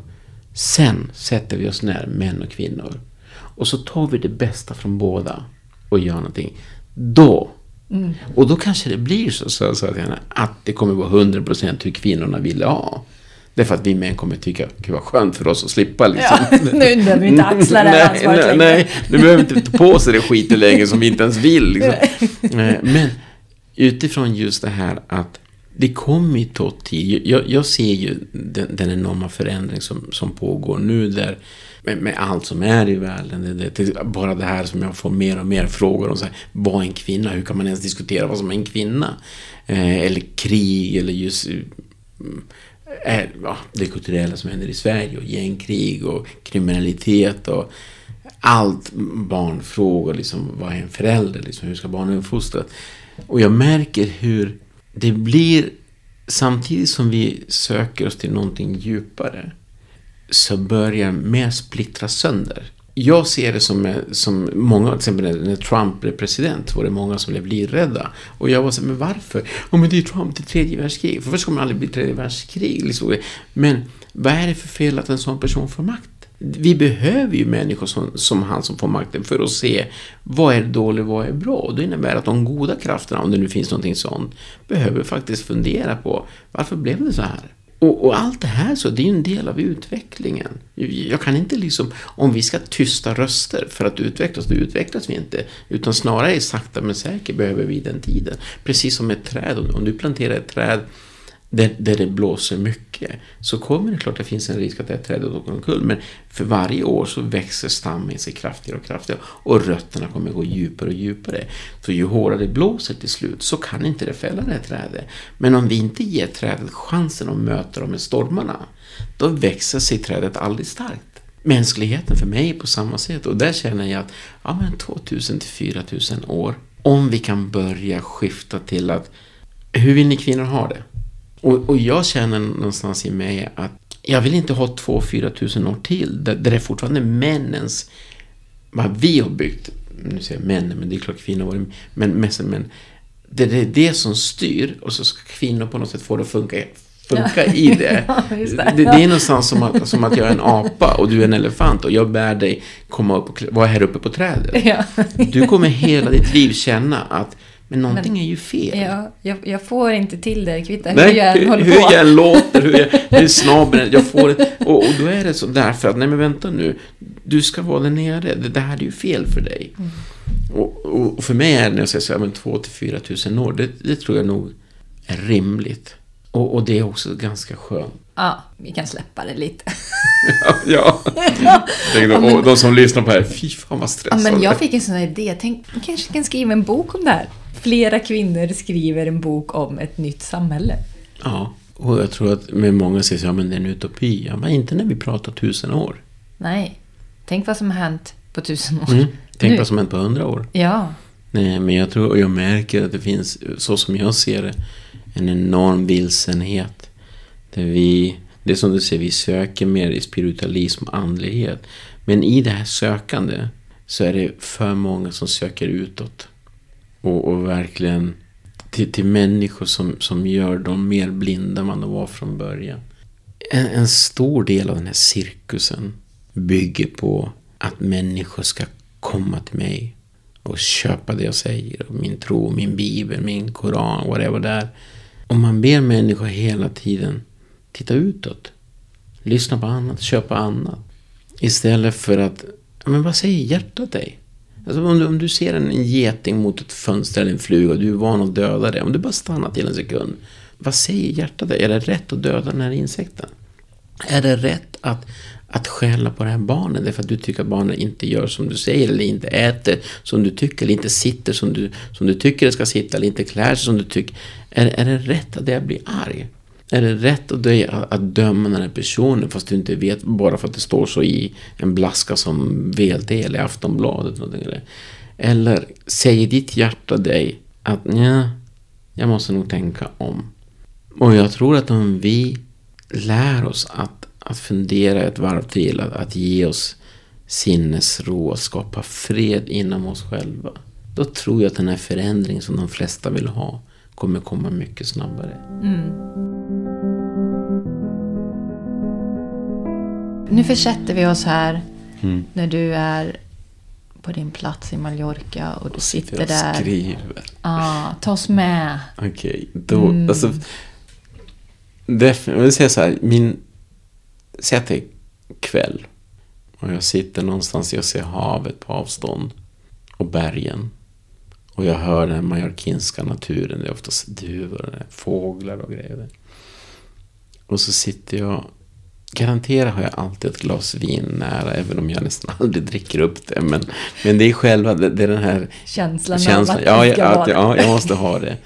Sen sätter vi oss ner, män och kvinnor. Och så tar vi det bästa från båda och gör någonting. Då, mm. och då kanske det blir så, så, så att, att det kommer vara 100% hur kvinnorna vill ha. Därför att vi män kommer tycka, gud vad skönt för oss att slippa liksom. Ja, nu behöver vi inte axla det här ansvaret nej, nej, nu behöver vi inte ta på sig det skiten längre som vi inte ens vill. Liksom. Eh, men utifrån just det här att det kommer ju ta tid. Jag, jag ser ju den, den, enorma förändring som, som pågår nu där med, med allt som är i världen. Det, det, bara det här som jag får mer och mer frågor om. Så här, vad är en kvinna? Hur kan man ens diskutera vad som är en kvinna? Eh, eller krig eller just... Eh, eh, ja, det kulturella som händer i Sverige och gängkrig och kriminalitet och allt barnfrågor. Liksom, vad är en förälder? Liksom, hur ska barnen uppfostras? Och jag märker hur det blir samtidigt som vi söker oss till någonting djupare så börjar mer splittras sönder. Jag ser det som, som många, till exempel när Trump blev president var det många som blev livrädda. Och jag var så men varför? Ja, men det är Trump, det är tredje världskriget. För först kommer det aldrig bli tredje världskrig. Liksom. Men vad är det för fel att en sån person får makt? Vi behöver ju människor som, som han som får makten för att se vad är dåligt och vad är bra. Och det innebär att de goda krafterna, om det nu finns någonting sånt, behöver faktiskt fundera på varför blev det så här? Och, och, allt det här så, det är ju en del av utvecklingen. Jag kan inte liksom, om vi ska tysta röster för att utvecklas, då utvecklas vi inte. Utan snarare sakta men säkert behöver vi den tiden. Precis som ett träd, om du planterar ett träd där, där det blåser mycket så kommer det klart att det finns en risk att det här trädet åker omkull. Men för varje år så växer stammen sig kraftigare och kraftigare och rötterna kommer gå djupare och djupare. För ju hårdare det blåser till slut så kan inte det fälla det här trädet. Men om vi inte ger trädet chansen att möta de här stormarna då växer sig trädet aldrig starkt. Mänskligheten för mig är på samma sätt och där känner jag att ja, men 2000 till 4000 år om vi kan börja skifta till att hur vill ni kvinnor ha det? Och, och jag känner någonstans i mig att jag vill inte ha 2-4 tusen år till där, där det är fortfarande männens, vad vi har byggt, nu säger jag männen, men det är klart kvinnor var men, men, men det är det som styr och så ska kvinnor på något sätt få det att funka, funka ja. i det. Ja, det. det. det. är någonstans som att, som att jag är en apa och du är en elefant och jag bär dig komma upp och vara här uppe på trädet. Ja. Du kommer hela ditt liv känna att men någonting men, är ju fel. Ja, jag, jag, får inte till det, kvittar hur jag än håller hur, på. Hur jag låter, hur, jag, får det. Och, och då är det så därför att, nej men vänta nu, du ska vara där nere, det, det här är ju fel för dig. Mm. Och, och, för mig är det när jag säger så här, men 2 till 4 tusen år, det, det tror jag nog är rimligt. Och, och, det är också ganska skönt. Ja, vi kan släppa det lite. ja. ja. Tänk då, ja, de som lyssnar på det här, fy fan vad stressande. Ja, men jag fick en sån här idé. Tänk, man kanske kan skriva en bok om det här. Flera kvinnor skriver en bok om ett nytt samhälle. Ja, och jag tror att med många säger ja men det är en utopi. Ja, men inte när vi pratar tusen år. Nej. Tänk vad som har hänt på tusen år. Mm. Tänk nu. vad som har hänt på hundra år. Ja. Nej, men jag tror, och jag märker att det finns, så som jag ser det, en enorm vilsenhet. Där vi, det är som du säger, vi söker mer i spiritualism och andlighet. Men i det här sökande så är det för många som söker utåt. Och, och verkligen till, till människor som, som gör dem mer blinda än man var från början. En, en stor del av den här cirkusen bygger på att människor ska komma till mig och köpa det jag säger. Min tro, min bibel, min koran, whatever det är. Om man ber människor hela tiden titta utåt. Lyssna på annat, köpa annat. Istället för att, men vad säger hjärtat dig? Alltså om, du, om du ser en geting mot ett fönster eller en fluga och du är van att döda det. Om du bara stannar till en sekund. Vad säger hjärtat dig? Är det rätt att döda den här insekten? Är det rätt att, att skälla på det här barnet därför att du tycker att barnet inte gör som du säger eller inte äter som du tycker eller inte sitter som du, som du tycker det ska sitta eller inte klär sig som du tycker. Är, är det rätt att jag blir arg? Är det rätt av dig att döma den här personen fast du inte vet bara för att det står så i en blaska som VLT eller Aftonbladet? Eller, eller säger ditt hjärta dig att nja, jag måste nog tänka om. Och jag tror att om vi lär oss att, att fundera ett varv till, att, att ge oss sinnesro, att skapa fred inom oss själva. Då tror jag att den här förändringen som de flesta vill ha kommer komma mycket snabbare. Mm. Nu försätter vi oss här mm. när du är på din plats i Mallorca och du sitter jag där. skriver. Ah, ta oss med. Okej, okay, då, mm. alltså. Jag vill säga så här, min, säg att det är kväll. Och jag sitter någonstans, jag ser havet på avstånd. Och bergen. Och jag hör den mallorquinska naturen. Det är oftast duvor, fåglar och grejer. Och så sitter jag Garanterat har jag alltid ett glas vin nära, även om jag nästan aldrig dricker upp det. Men, men det är själva, det, det är den här känslan, känslan. Ja, jag, att, ja, jag måste ha det.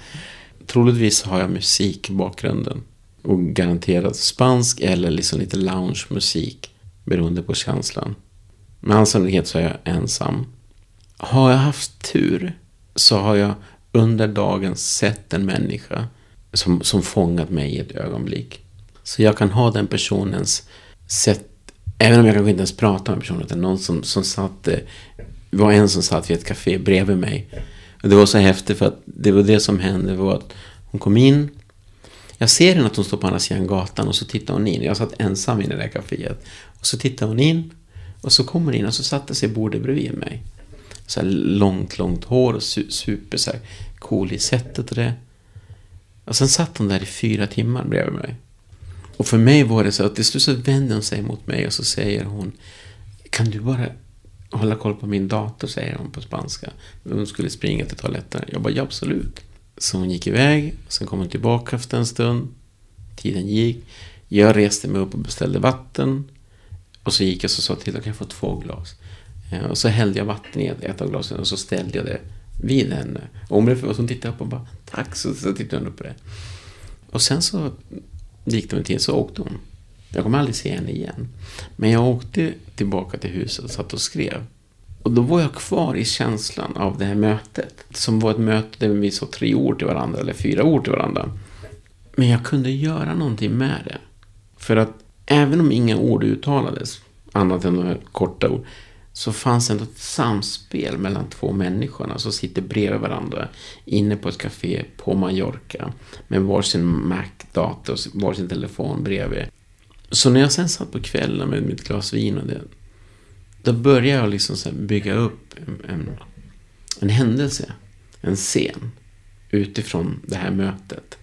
Troligtvis har jag musik i bakgrunden. Och garanterat spansk eller liksom lite lounge-musik. Beroende på känslan. Med all sannolikhet så är jag ensam. Har jag haft tur så har jag under dagen sett en människa som, som fångat mig i ett ögonblick. Så jag kan ha den personens sätt, även om jag kanske inte ens pratar med personen, utan någon som, som satt, eh, var en som satt vid ett café bredvid mig. Och det var så häftigt för att det var det som hände var att hon kom in. Jag ser henne att hon står på andra sidan gatan och så tittar hon in. Jag satt ensam i det där kaféet. Och så tittar hon in och så kommer hon in och så satte sig bordet bredvid mig. Så här långt, långt hår och super så här cool i sättet och det. Och sen satt hon där i fyra timmar bredvid mig. Och för mig var det så att till slut så vänder hon sig mot mig och så säger hon Kan du bara hålla koll på min dator, säger hon på spanska. Hon skulle springa till toaletten. Jag bara, ja absolut. Så hon gick iväg, sen kom hon tillbaka efter en stund. Tiden gick. Jag reste mig upp och beställde vatten. Och så gick jag och sa till, att jag få två glas. Eh, och så hällde jag vatten i ett av glasen och så ställde jag det vid henne. Och hon blev förvånad, hon tittade upp och bara, tack, så, så tittade hon upp på det. Och sen så gick de en tid, så åkte hon. Jag kommer aldrig se henne igen. Men jag åkte tillbaka till huset och satt och skrev. Och då var jag kvar i känslan av det här mötet. Som var ett möte där vi sa tre ord till varandra, eller fyra ord till varandra. Men jag kunde göra någonting med det. För att även om inga ord uttalades, annat än några korta ord, så fanns ändå ett samspel mellan två människorna som sitter bredvid varandra inne på ett café på Mallorca med varsin Mac-dator och varsin telefon bredvid. Så när jag sen satt på kvällen med mitt glas vin och det, då började jag liksom så bygga upp en, en, en händelse, en scen utifrån det här mötet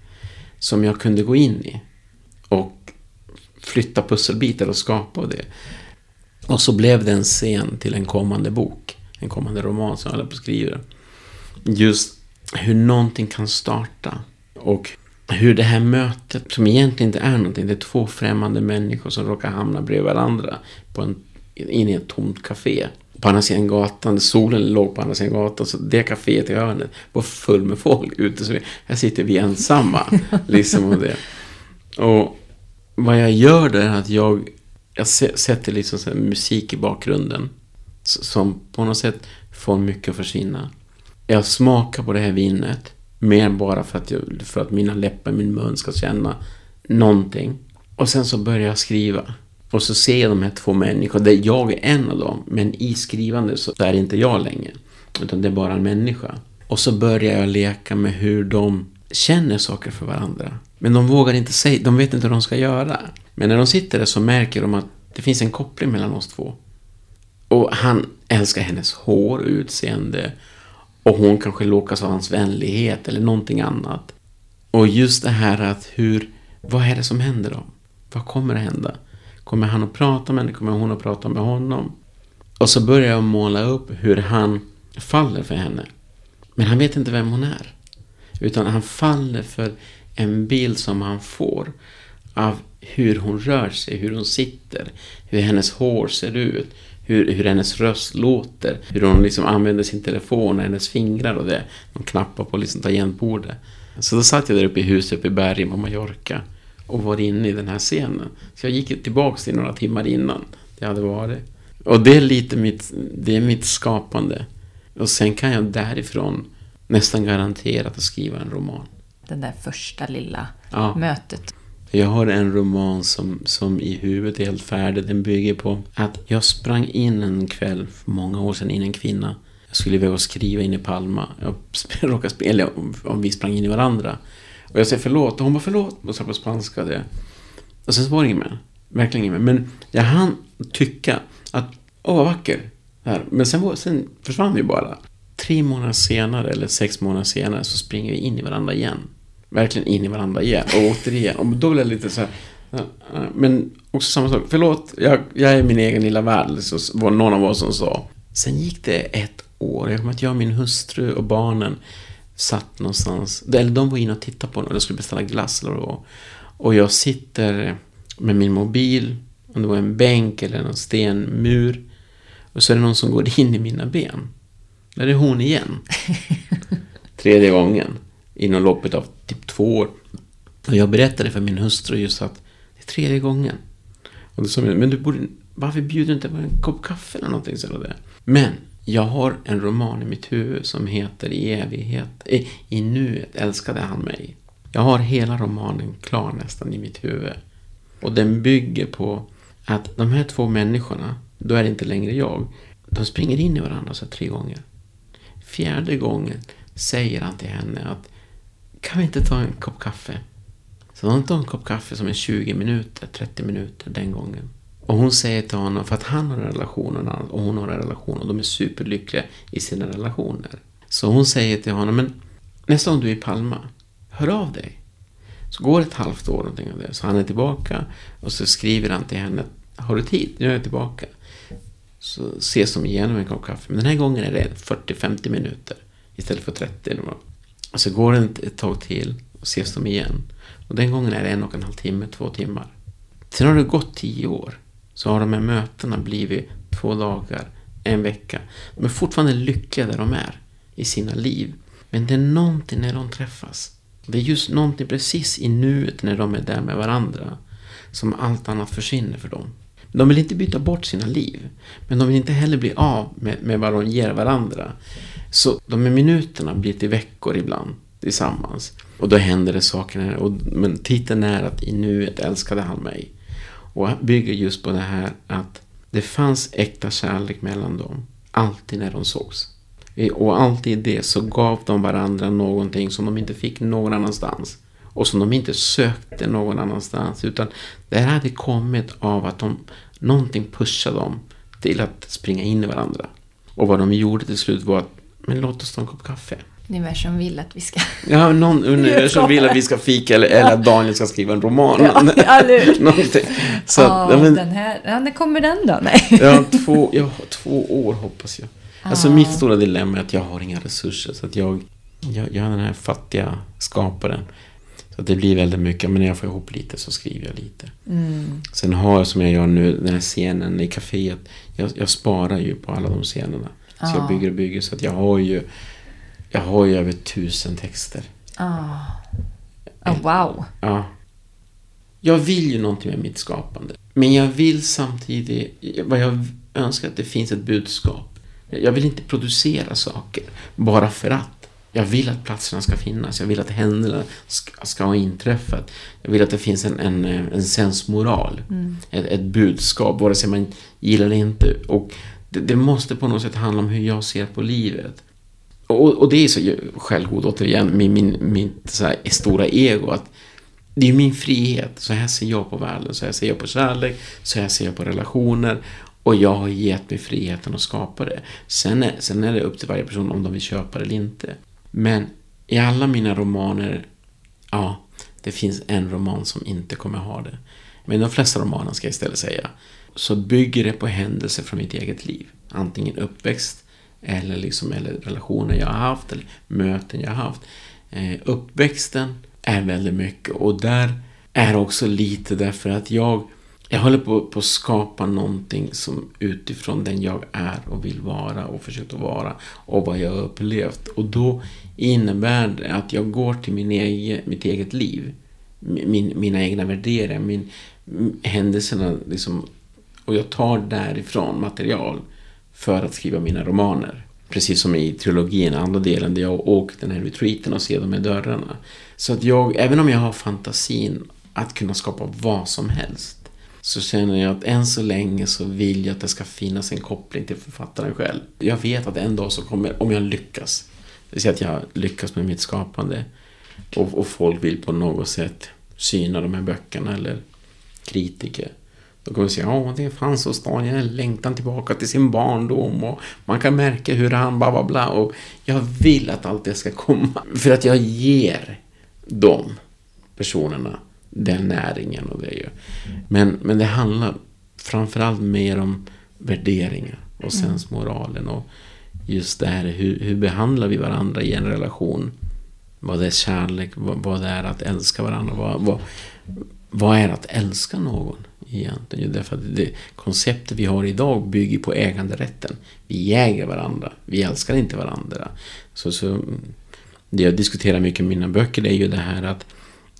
som jag kunde gå in i och flytta pusselbitar och skapa det. Och så blev det en scen till en kommande bok, en kommande roman som jag håller på att skriva. Just hur någonting kan starta och hur det här mötet, som egentligen inte är någonting, det är två främmande människor som råkar hamna bredvid varandra på en, in i ett tomt café. På andra sidan gatan, solen låg på andra sidan gatan, så det kaféet i hörnet var full med folk ute. Så här sitter vi ensamma. liksom och, det. och vad jag gör där är att jag, jag sätter liksom så musik i bakgrunden. Som på något sätt får mycket att försvinna. Jag smakar på det här vinet. Mer bara för att, jag, för att mina läppar, min mun ska känna någonting. Och sen så börjar jag skriva. Och så ser jag de här två människorna, där jag är en av dem. Men i skrivande så är det inte jag längre. Utan det är bara en människa. Och så börjar jag leka med hur de känner saker för varandra. Men de vågar inte säga, de vet inte hur de ska göra. Men när de sitter där så märker de att det finns en koppling mellan oss två. Och han älskar hennes hår och utseende. Och hon kanske lockas av hans vänlighet eller någonting annat. Och just det här att hur, vad är det som händer då? Vad kommer att hända? Kommer han att prata med henne? Kommer hon att prata med honom? Och så börjar jag måla upp hur han faller för henne. Men han vet inte vem hon är. Utan han faller för en bild som han får av hur hon rör sig, hur hon sitter, hur hennes hår ser ut, hur, hur hennes röst låter, hur hon liksom använder sin telefon och hennes fingrar och det. De knappar på liksom tangentbordet. Så då satt jag där uppe i huset uppe i bergen på Mallorca och var inne i den här scenen. Så jag gick tillbaka till några timmar innan det hade varit. Och det är lite mitt, det är mitt skapande. Och sen kan jag därifrån nästan garanterat att skriva en roman. Den där första lilla ja. mötet. Jag har en roman som, som i huvudet är helt färdig. Den bygger på att jag sprang in en kväll för många år sedan in en kvinna. Jag skulle iväg och skriva in i Palma. Jag råkade spela, eller om vi sprang in i varandra. Och jag säger förlåt och hon bara förlåt och sa på spanska det. Och sen så var det inget mer. Verkligen inget mer. Men jag hann tycka att, åh vad vacker. Här. Men sen, var, sen försvann vi bara. Tre månader senare, eller sex månader senare, så springer vi in i varandra igen verkligen in i varandra igen. Och återigen. Och då blev det lite så här. Men också samma sak. Förlåt, jag, jag är min egen lilla värld. Så var någon av oss som sa. Sen gick det ett år. Jag kommer att jag, min hustru och barnen satt någonstans. Eller de var inne och tittade på något. Jag skulle beställa glass eller vad. Och jag sitter med min mobil. Om det var en bänk eller en stenmur. Och så är det någon som går in i mina ben. Där är hon igen. Tredje gången inom loppet av typ två år. Och jag berättade för min hustru just att det är tredje gången. Och då sa men du borde, varför bjuder du inte på en kopp kaffe eller någonting? Så där? Men jag har en roman i mitt huvud som heter I evighet, i, i nuet älskade han mig. Jag har hela romanen klar nästan i mitt huvud. Och den bygger på att de här två människorna, då är det inte längre jag, de springer in i varandra så tre gånger. Fjärde gången säger han till henne att kan vi inte ta en kopp kaffe? Så de tar en kopp kaffe som är 20 minuter, 30 minuter den gången. Och hon säger till honom, för att han har en relation och hon har en relation och de är superlyckliga i sina relationer. Så hon säger till honom, men nästa gång du är i Palma, hör av dig. Så går ett halvt år någonting av det, så han är tillbaka och så skriver han till henne, har du tid? Nu är jag tillbaka. Så ses de igenom en kopp kaffe. Men den här gången är det 40-50 minuter istället för 30. Och så går det ett tag till och ses de igen. Och den gången är det en och en halv timme, två timmar. Sen har det gått tio år. Så har de här mötena blivit två dagar, en vecka. De är fortfarande lyckliga där de är i sina liv. Men det är någonting när de träffas. Det är just någonting precis i nuet när de är där med varandra. Som allt annat försvinner för dem. De vill inte byta bort sina liv. Men de vill inte heller bli av med, med vad de ger varandra. Så de här minuterna blir till veckor ibland tillsammans. Och då händer det saker. Och, men titeln är att i nuet älskade han mig. Och bygger just på det här att det fanns äkta kärlek mellan dem. Alltid när de sågs. Och alltid det så gav de varandra någonting som de inte fick någon annanstans. Och som de inte sökte någon annanstans. Utan det här hade kommit av att de, någonting pushade dem till att springa in i varandra. Och vad de gjorde till slut var att, men låt oss ta en kopp kaffe. Universum vill att vi ska... Ja, någon universum vill att vi ska fika eller, eller att Daniel ska skriva en roman. Ja, Någonting. Så, ja, men, den här, ja, när kommer den då? Nej. Ja, två, ja, två år hoppas jag. Alltså mitt stora dilemma är att jag har inga resurser. Så att jag, jag, jag är den här fattiga skaparen. Så att det blir väldigt mycket, men när jag får ihop lite så skriver jag lite. Mm. Sen har jag som jag gör nu, den här scenen i kaféet. Jag, jag sparar ju på alla de scenerna. Så jag bygger och bygger. Så att jag har ju jag har ju över tusen texter. Oh. oh. wow. Ja. Jag vill ju någonting med mitt skapande. Men jag vill samtidigt, vad jag önskar att det finns ett budskap. Jag vill inte producera saker bara för att. Jag vill att platserna ska finnas. Jag vill att händelserna ska, ska ha inträffat. Jag vill att det finns en, en, en sensmoral. Mm. Ett, ett budskap, vare sig man gillar det eller inte. Och det, det måste på något sätt handla om hur jag ser på livet. Och, och det är så självgod återigen, min, min, mitt så här, stora ego. att Det är min frihet. Så här ser jag på världen. Så här ser jag på kärlek. Så här ser jag på relationer. Och jag har gett mig friheten att skapa det. Sen är, sen är det upp till varje person om de vill köpa det eller inte. Men i alla mina romaner, ja, det finns en roman som inte kommer ha det. Men de flesta romaner, ska jag istället säga, så bygger det på händelser från mitt eget liv. Antingen uppväxt eller, liksom, eller relationer jag har haft, eller möten jag har haft. Eh, uppväxten är väldigt mycket och där är också lite därför att jag jag håller på, på att skapa någonting som utifrån den jag är och vill vara och försökt att vara och vad jag har upplevt. Och då innebär det att jag går till min egen, mitt eget liv. Min, mina egna värderingar, min, händelserna liksom, och jag tar därifrån material för att skriva mina romaner. Precis som i trilogin, andra delen, där jag åker den här retreaten och ser de här dörrarna. Så att jag, även om jag har fantasin att kunna skapa vad som helst, så känner jag att än så länge så vill jag att det ska finnas en koppling till författaren själv. Jag vet att en dag så kommer, om jag lyckas, det vill säga att jag lyckas med mitt skapande och, och folk vill på något sätt syna de här böckerna eller kritiker, då vi säga, ja det fanns hos Daniel en längtan tillbaka till sin barndom och man kan märka hur han bla bla bla och jag vill att allt det ska komma. För att jag ger de personerna den näringen och det ju. Men, men det handlar framförallt mer om värderingar och mm. sensmoralen och just det här hur, hur behandlar vi varandra i en relation? Vad är kärlek? Vad, vad är att älska varandra? Vad, vad, vad är att älska någon? Egentligen. Därför att det konceptet vi har idag bygger på äganderätten. Vi äger varandra, vi älskar inte varandra. Så, så, det jag diskuterar mycket i mina böcker är ju det här att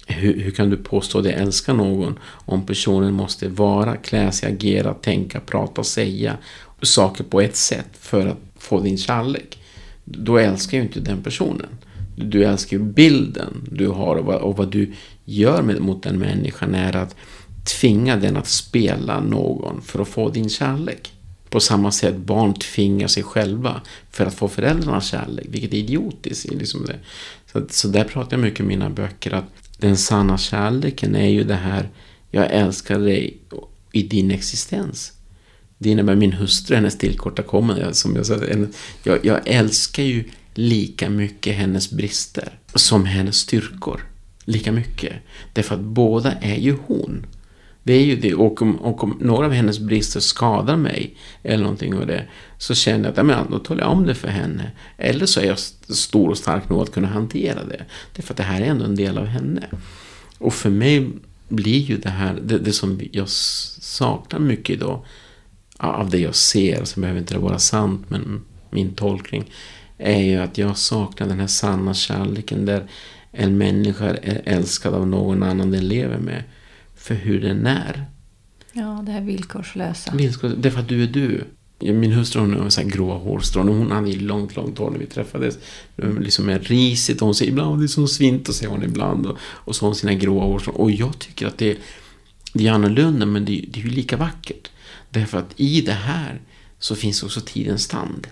hur, hur kan du påstå att du älskar någon om personen måste vara, klä sig, agera, tänka, prata, säga saker på ett sätt för att få din kärlek? Då älskar ju inte den personen. Du älskar ju bilden du har och vad, och vad du gör med, mot den människan är att tvinga den att spela någon för att få din kärlek. På samma sätt barn tvingar sig själva för att få föräldrarnas kärlek, vilket är idiotiskt. Liksom det. Så, så där pratar jag mycket i mina böcker att den sanna kärleken är ju det här, jag älskar dig i din existens. Det innebär min hustru, hennes tillkortakommande, som jag sa, jag, jag älskar ju lika mycket hennes brister som hennes styrkor. Lika mycket. Därför att båda är ju hon. Det är ju det. Och om, och om några av hennes brister skadar mig eller någonting av det så känner jag att ja, då talar jag om det för henne. Eller så är jag stor och stark nog att kunna hantera det. Därför att det här är ändå en del av henne. Och för mig blir ju det här, det, det som jag saknar mycket idag av det jag ser, så behöver inte det vara sant, men min tolkning är ju att jag saknar den här sanna kärleken där en människa är älskad av någon annan den lever med för hur den är. Ja, det här villkorslösa. Villkors, det är för att du är du. Min hustru hon har så här gråa hårstrån och hon hade ju långt, långt hår när vi träffades. Liksom med risigt och hon säger ibland det är som svint och säger hon ibland. Och, och så har hon sina gråa hårstrån. Och jag tycker att det, det är annorlunda men det, det är ju lika vackert. Därför att i det här så finns också tidens tand.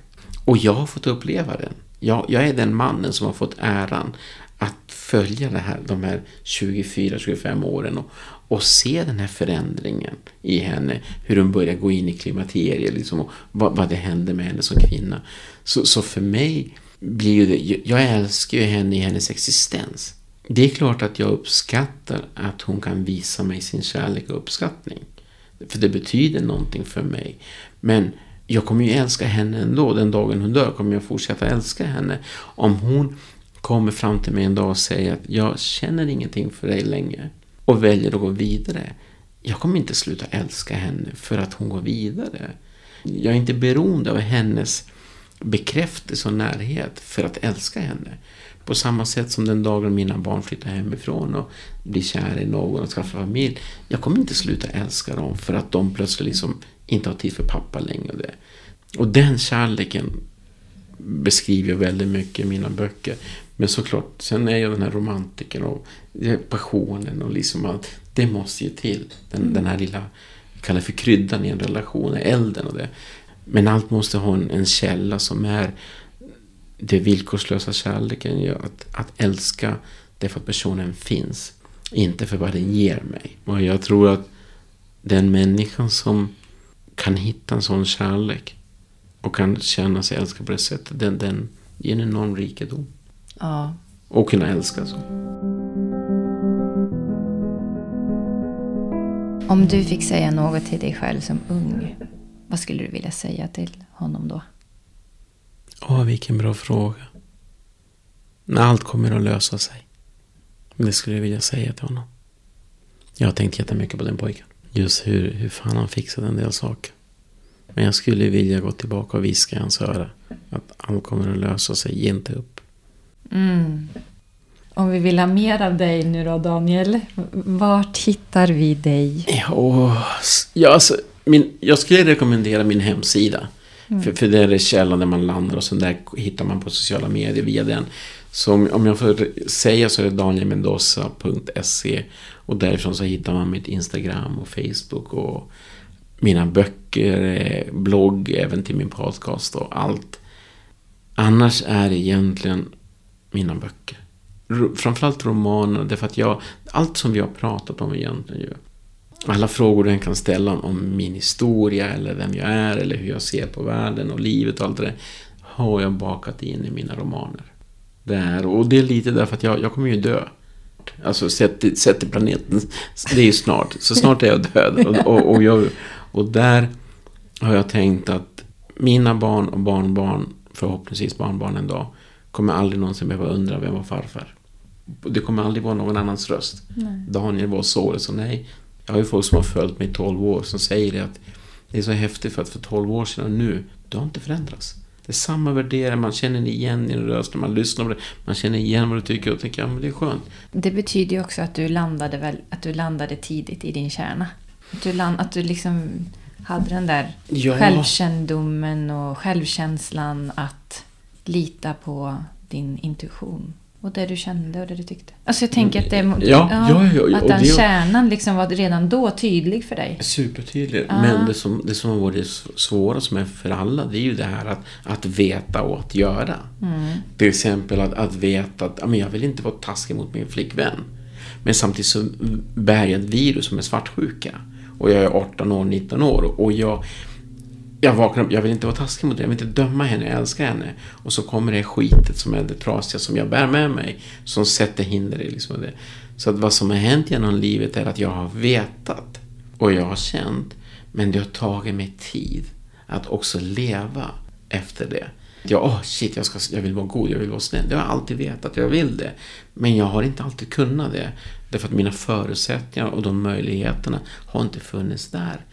Och jag har fått uppleva den. Jag, jag är den mannen som har fått äran att följa det här, de här 24-25 åren och, och se den här förändringen i henne. Hur hon börjar gå in i klimakteriet liksom, och vad, vad det händer med henne som kvinna. Så, så för mig blir ju det, jag älskar ju henne i hennes existens. Det är klart att jag uppskattar att hon kan visa mig sin kärlek och uppskattning. För det betyder någonting för mig. Men jag kommer ju älska henne ändå. Den dagen hon dör kommer jag fortsätta älska henne. Om hon kommer fram till mig en dag och säger att jag känner ingenting för dig längre och väljer att gå vidare. Jag kommer inte sluta älska henne för att hon går vidare. Jag är inte beroende av hennes bekräftelse och närhet för att älska henne. På samma sätt som den dagen mina barn flyttar hemifrån och blir kära i någon och skaffar familj. Jag kommer inte sluta älska dem för att de plötsligt liksom inte har tid för pappa längre. Och den kärleken beskriver jag väldigt mycket i mina böcker. Men såklart, sen är jag den här romantiken och passionen och liksom att det måste ju till. Den, mm. den här lilla, kallar för kryddan i en relation, elden och det. Men allt måste ha en, en källa som är det villkorslösa kärleken. Att, att älska därför att personen finns. Inte för vad den ger mig. Och jag tror att den människan som kan hitta en sån kärlek och kan känna sig älskad på det sättet, den, den ger en enorm rikedom. Ja. Och kunna älska så. Om du fick säga något till dig själv som ung, vad skulle du vilja säga till honom då? Åh, vilken bra fråga. När allt kommer att lösa sig. Det skulle jag vilja säga till honom. Jag har tänkt jättemycket på den pojken. Just hur, hur fan han fixade en del saker. Men jag skulle vilja gå tillbaka och viska i hans öra. Att allt kommer att lösa sig, ge inte upp. Mm. Om vi vill ha mer av dig nu då Daniel, vart hittar vi dig? Ja, ja alltså, min, jag skulle rekommendera min hemsida. Mm. För, för det är källan där man landar och sen där hittar man på sociala medier via den. Så om, om jag får säga så är det danielmendoza.se och därifrån så hittar man mitt Instagram och Facebook och mina böcker, blogg, även till min podcast och allt. Annars är det egentligen mina böcker. Framförallt romaner, därför att jag, allt som vi har pratat om egentligen ju. Alla frågor den kan ställa om min historia eller vem jag är eller hur jag ser på världen och livet och allt det där har jag bakat in i mina romaner. Det är, och det är lite därför att jag, jag kommer ju dö. Alltså sett, sett till planeten, det är ju snart. Så snart är jag död. Och, och, och, jag, och där har jag tänkt att mina barn och barnbarn, förhoppningsvis barnbarn en dag, kommer aldrig någonsin behöva undra vem var farfar. Det kommer aldrig vara någon annans röst. Nej. Daniel var så, så nej. Jag har ju folk som har följt mig i 12 år som säger det att det är så häftigt för att för 12 år sedan nu, du har inte förändrats. Det är samma värderingar, man känner igen din röst när man lyssnar på det. Man känner igen vad du tycker och tänker, ja men det är skönt. Det betyder ju också att du landade, väl, att du landade tidigt i din kärna. Att du, land, att du liksom hade den där Ja. självkännedomen och självkänslan att lita på din intuition. Och det du kände och det du tyckte. Alltså jag tänker att det... Ja, ja, ja, ja, att den det- kärnan liksom var redan då tydlig för dig. Supertydligt. Ja. Men det som, det som har varit svåra som är för alla, det är ju det här att, att veta och att göra. Mm. Till exempel att, att veta att ja, men jag vill inte vara taskig mot min flickvän. Men samtidigt så bär jag ett virus som är svartsjuka. Och jag är 18 år, 19 år. Och jag, jag vaknar upp, jag vill inte vara taskig mot henne, jag vill inte döma henne, jag älskar henne. Och så kommer det skitet som är det trasiga som jag bär med mig. Som sätter hinder i liksom det. Så att vad som har hänt genom livet är att jag har vetat. Och jag har känt. Men det har tagit mig tid att också leva efter det. Jag, oh shit, jag, ska, jag vill vara god, jag vill vara snäll. Det har jag alltid vetat, jag vill det. Men jag har inte alltid kunnat det. Därför att mina förutsättningar och de möjligheterna har inte funnits där.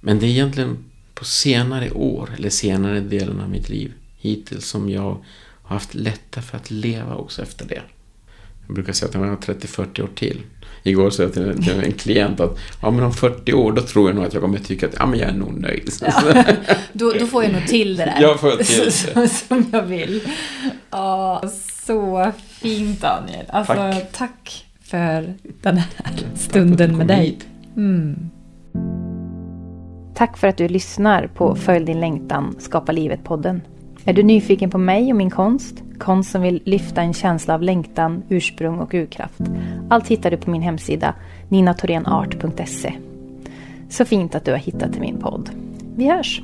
Men det är egentligen på senare år, eller senare delen av mitt liv hittills, som jag har haft lättare för att leva också efter det. Jag brukar säga att jag har 30-40 år till. Igår sa jag till en, till en klient att ja, men om 40 år då tror jag nog att jag kommer tycka att ja, men jag är nog nöjd. Då, då får jag nog till det där. Jag får till det. som, som jag vill. Ja, så fint Daniel. Alltså, Tack. tack. för den här stunden med dig. Mm. Tack för att du lyssnar på Följ din längtan, Skapa livet-podden. Är du nyfiken på mig och min konst? Konst som vill lyfta en känsla av längtan, ursprung och urkraft. Allt hittar du på min hemsida ninatorenart.se. Så fint att du har hittat till min podd. Vi hörs!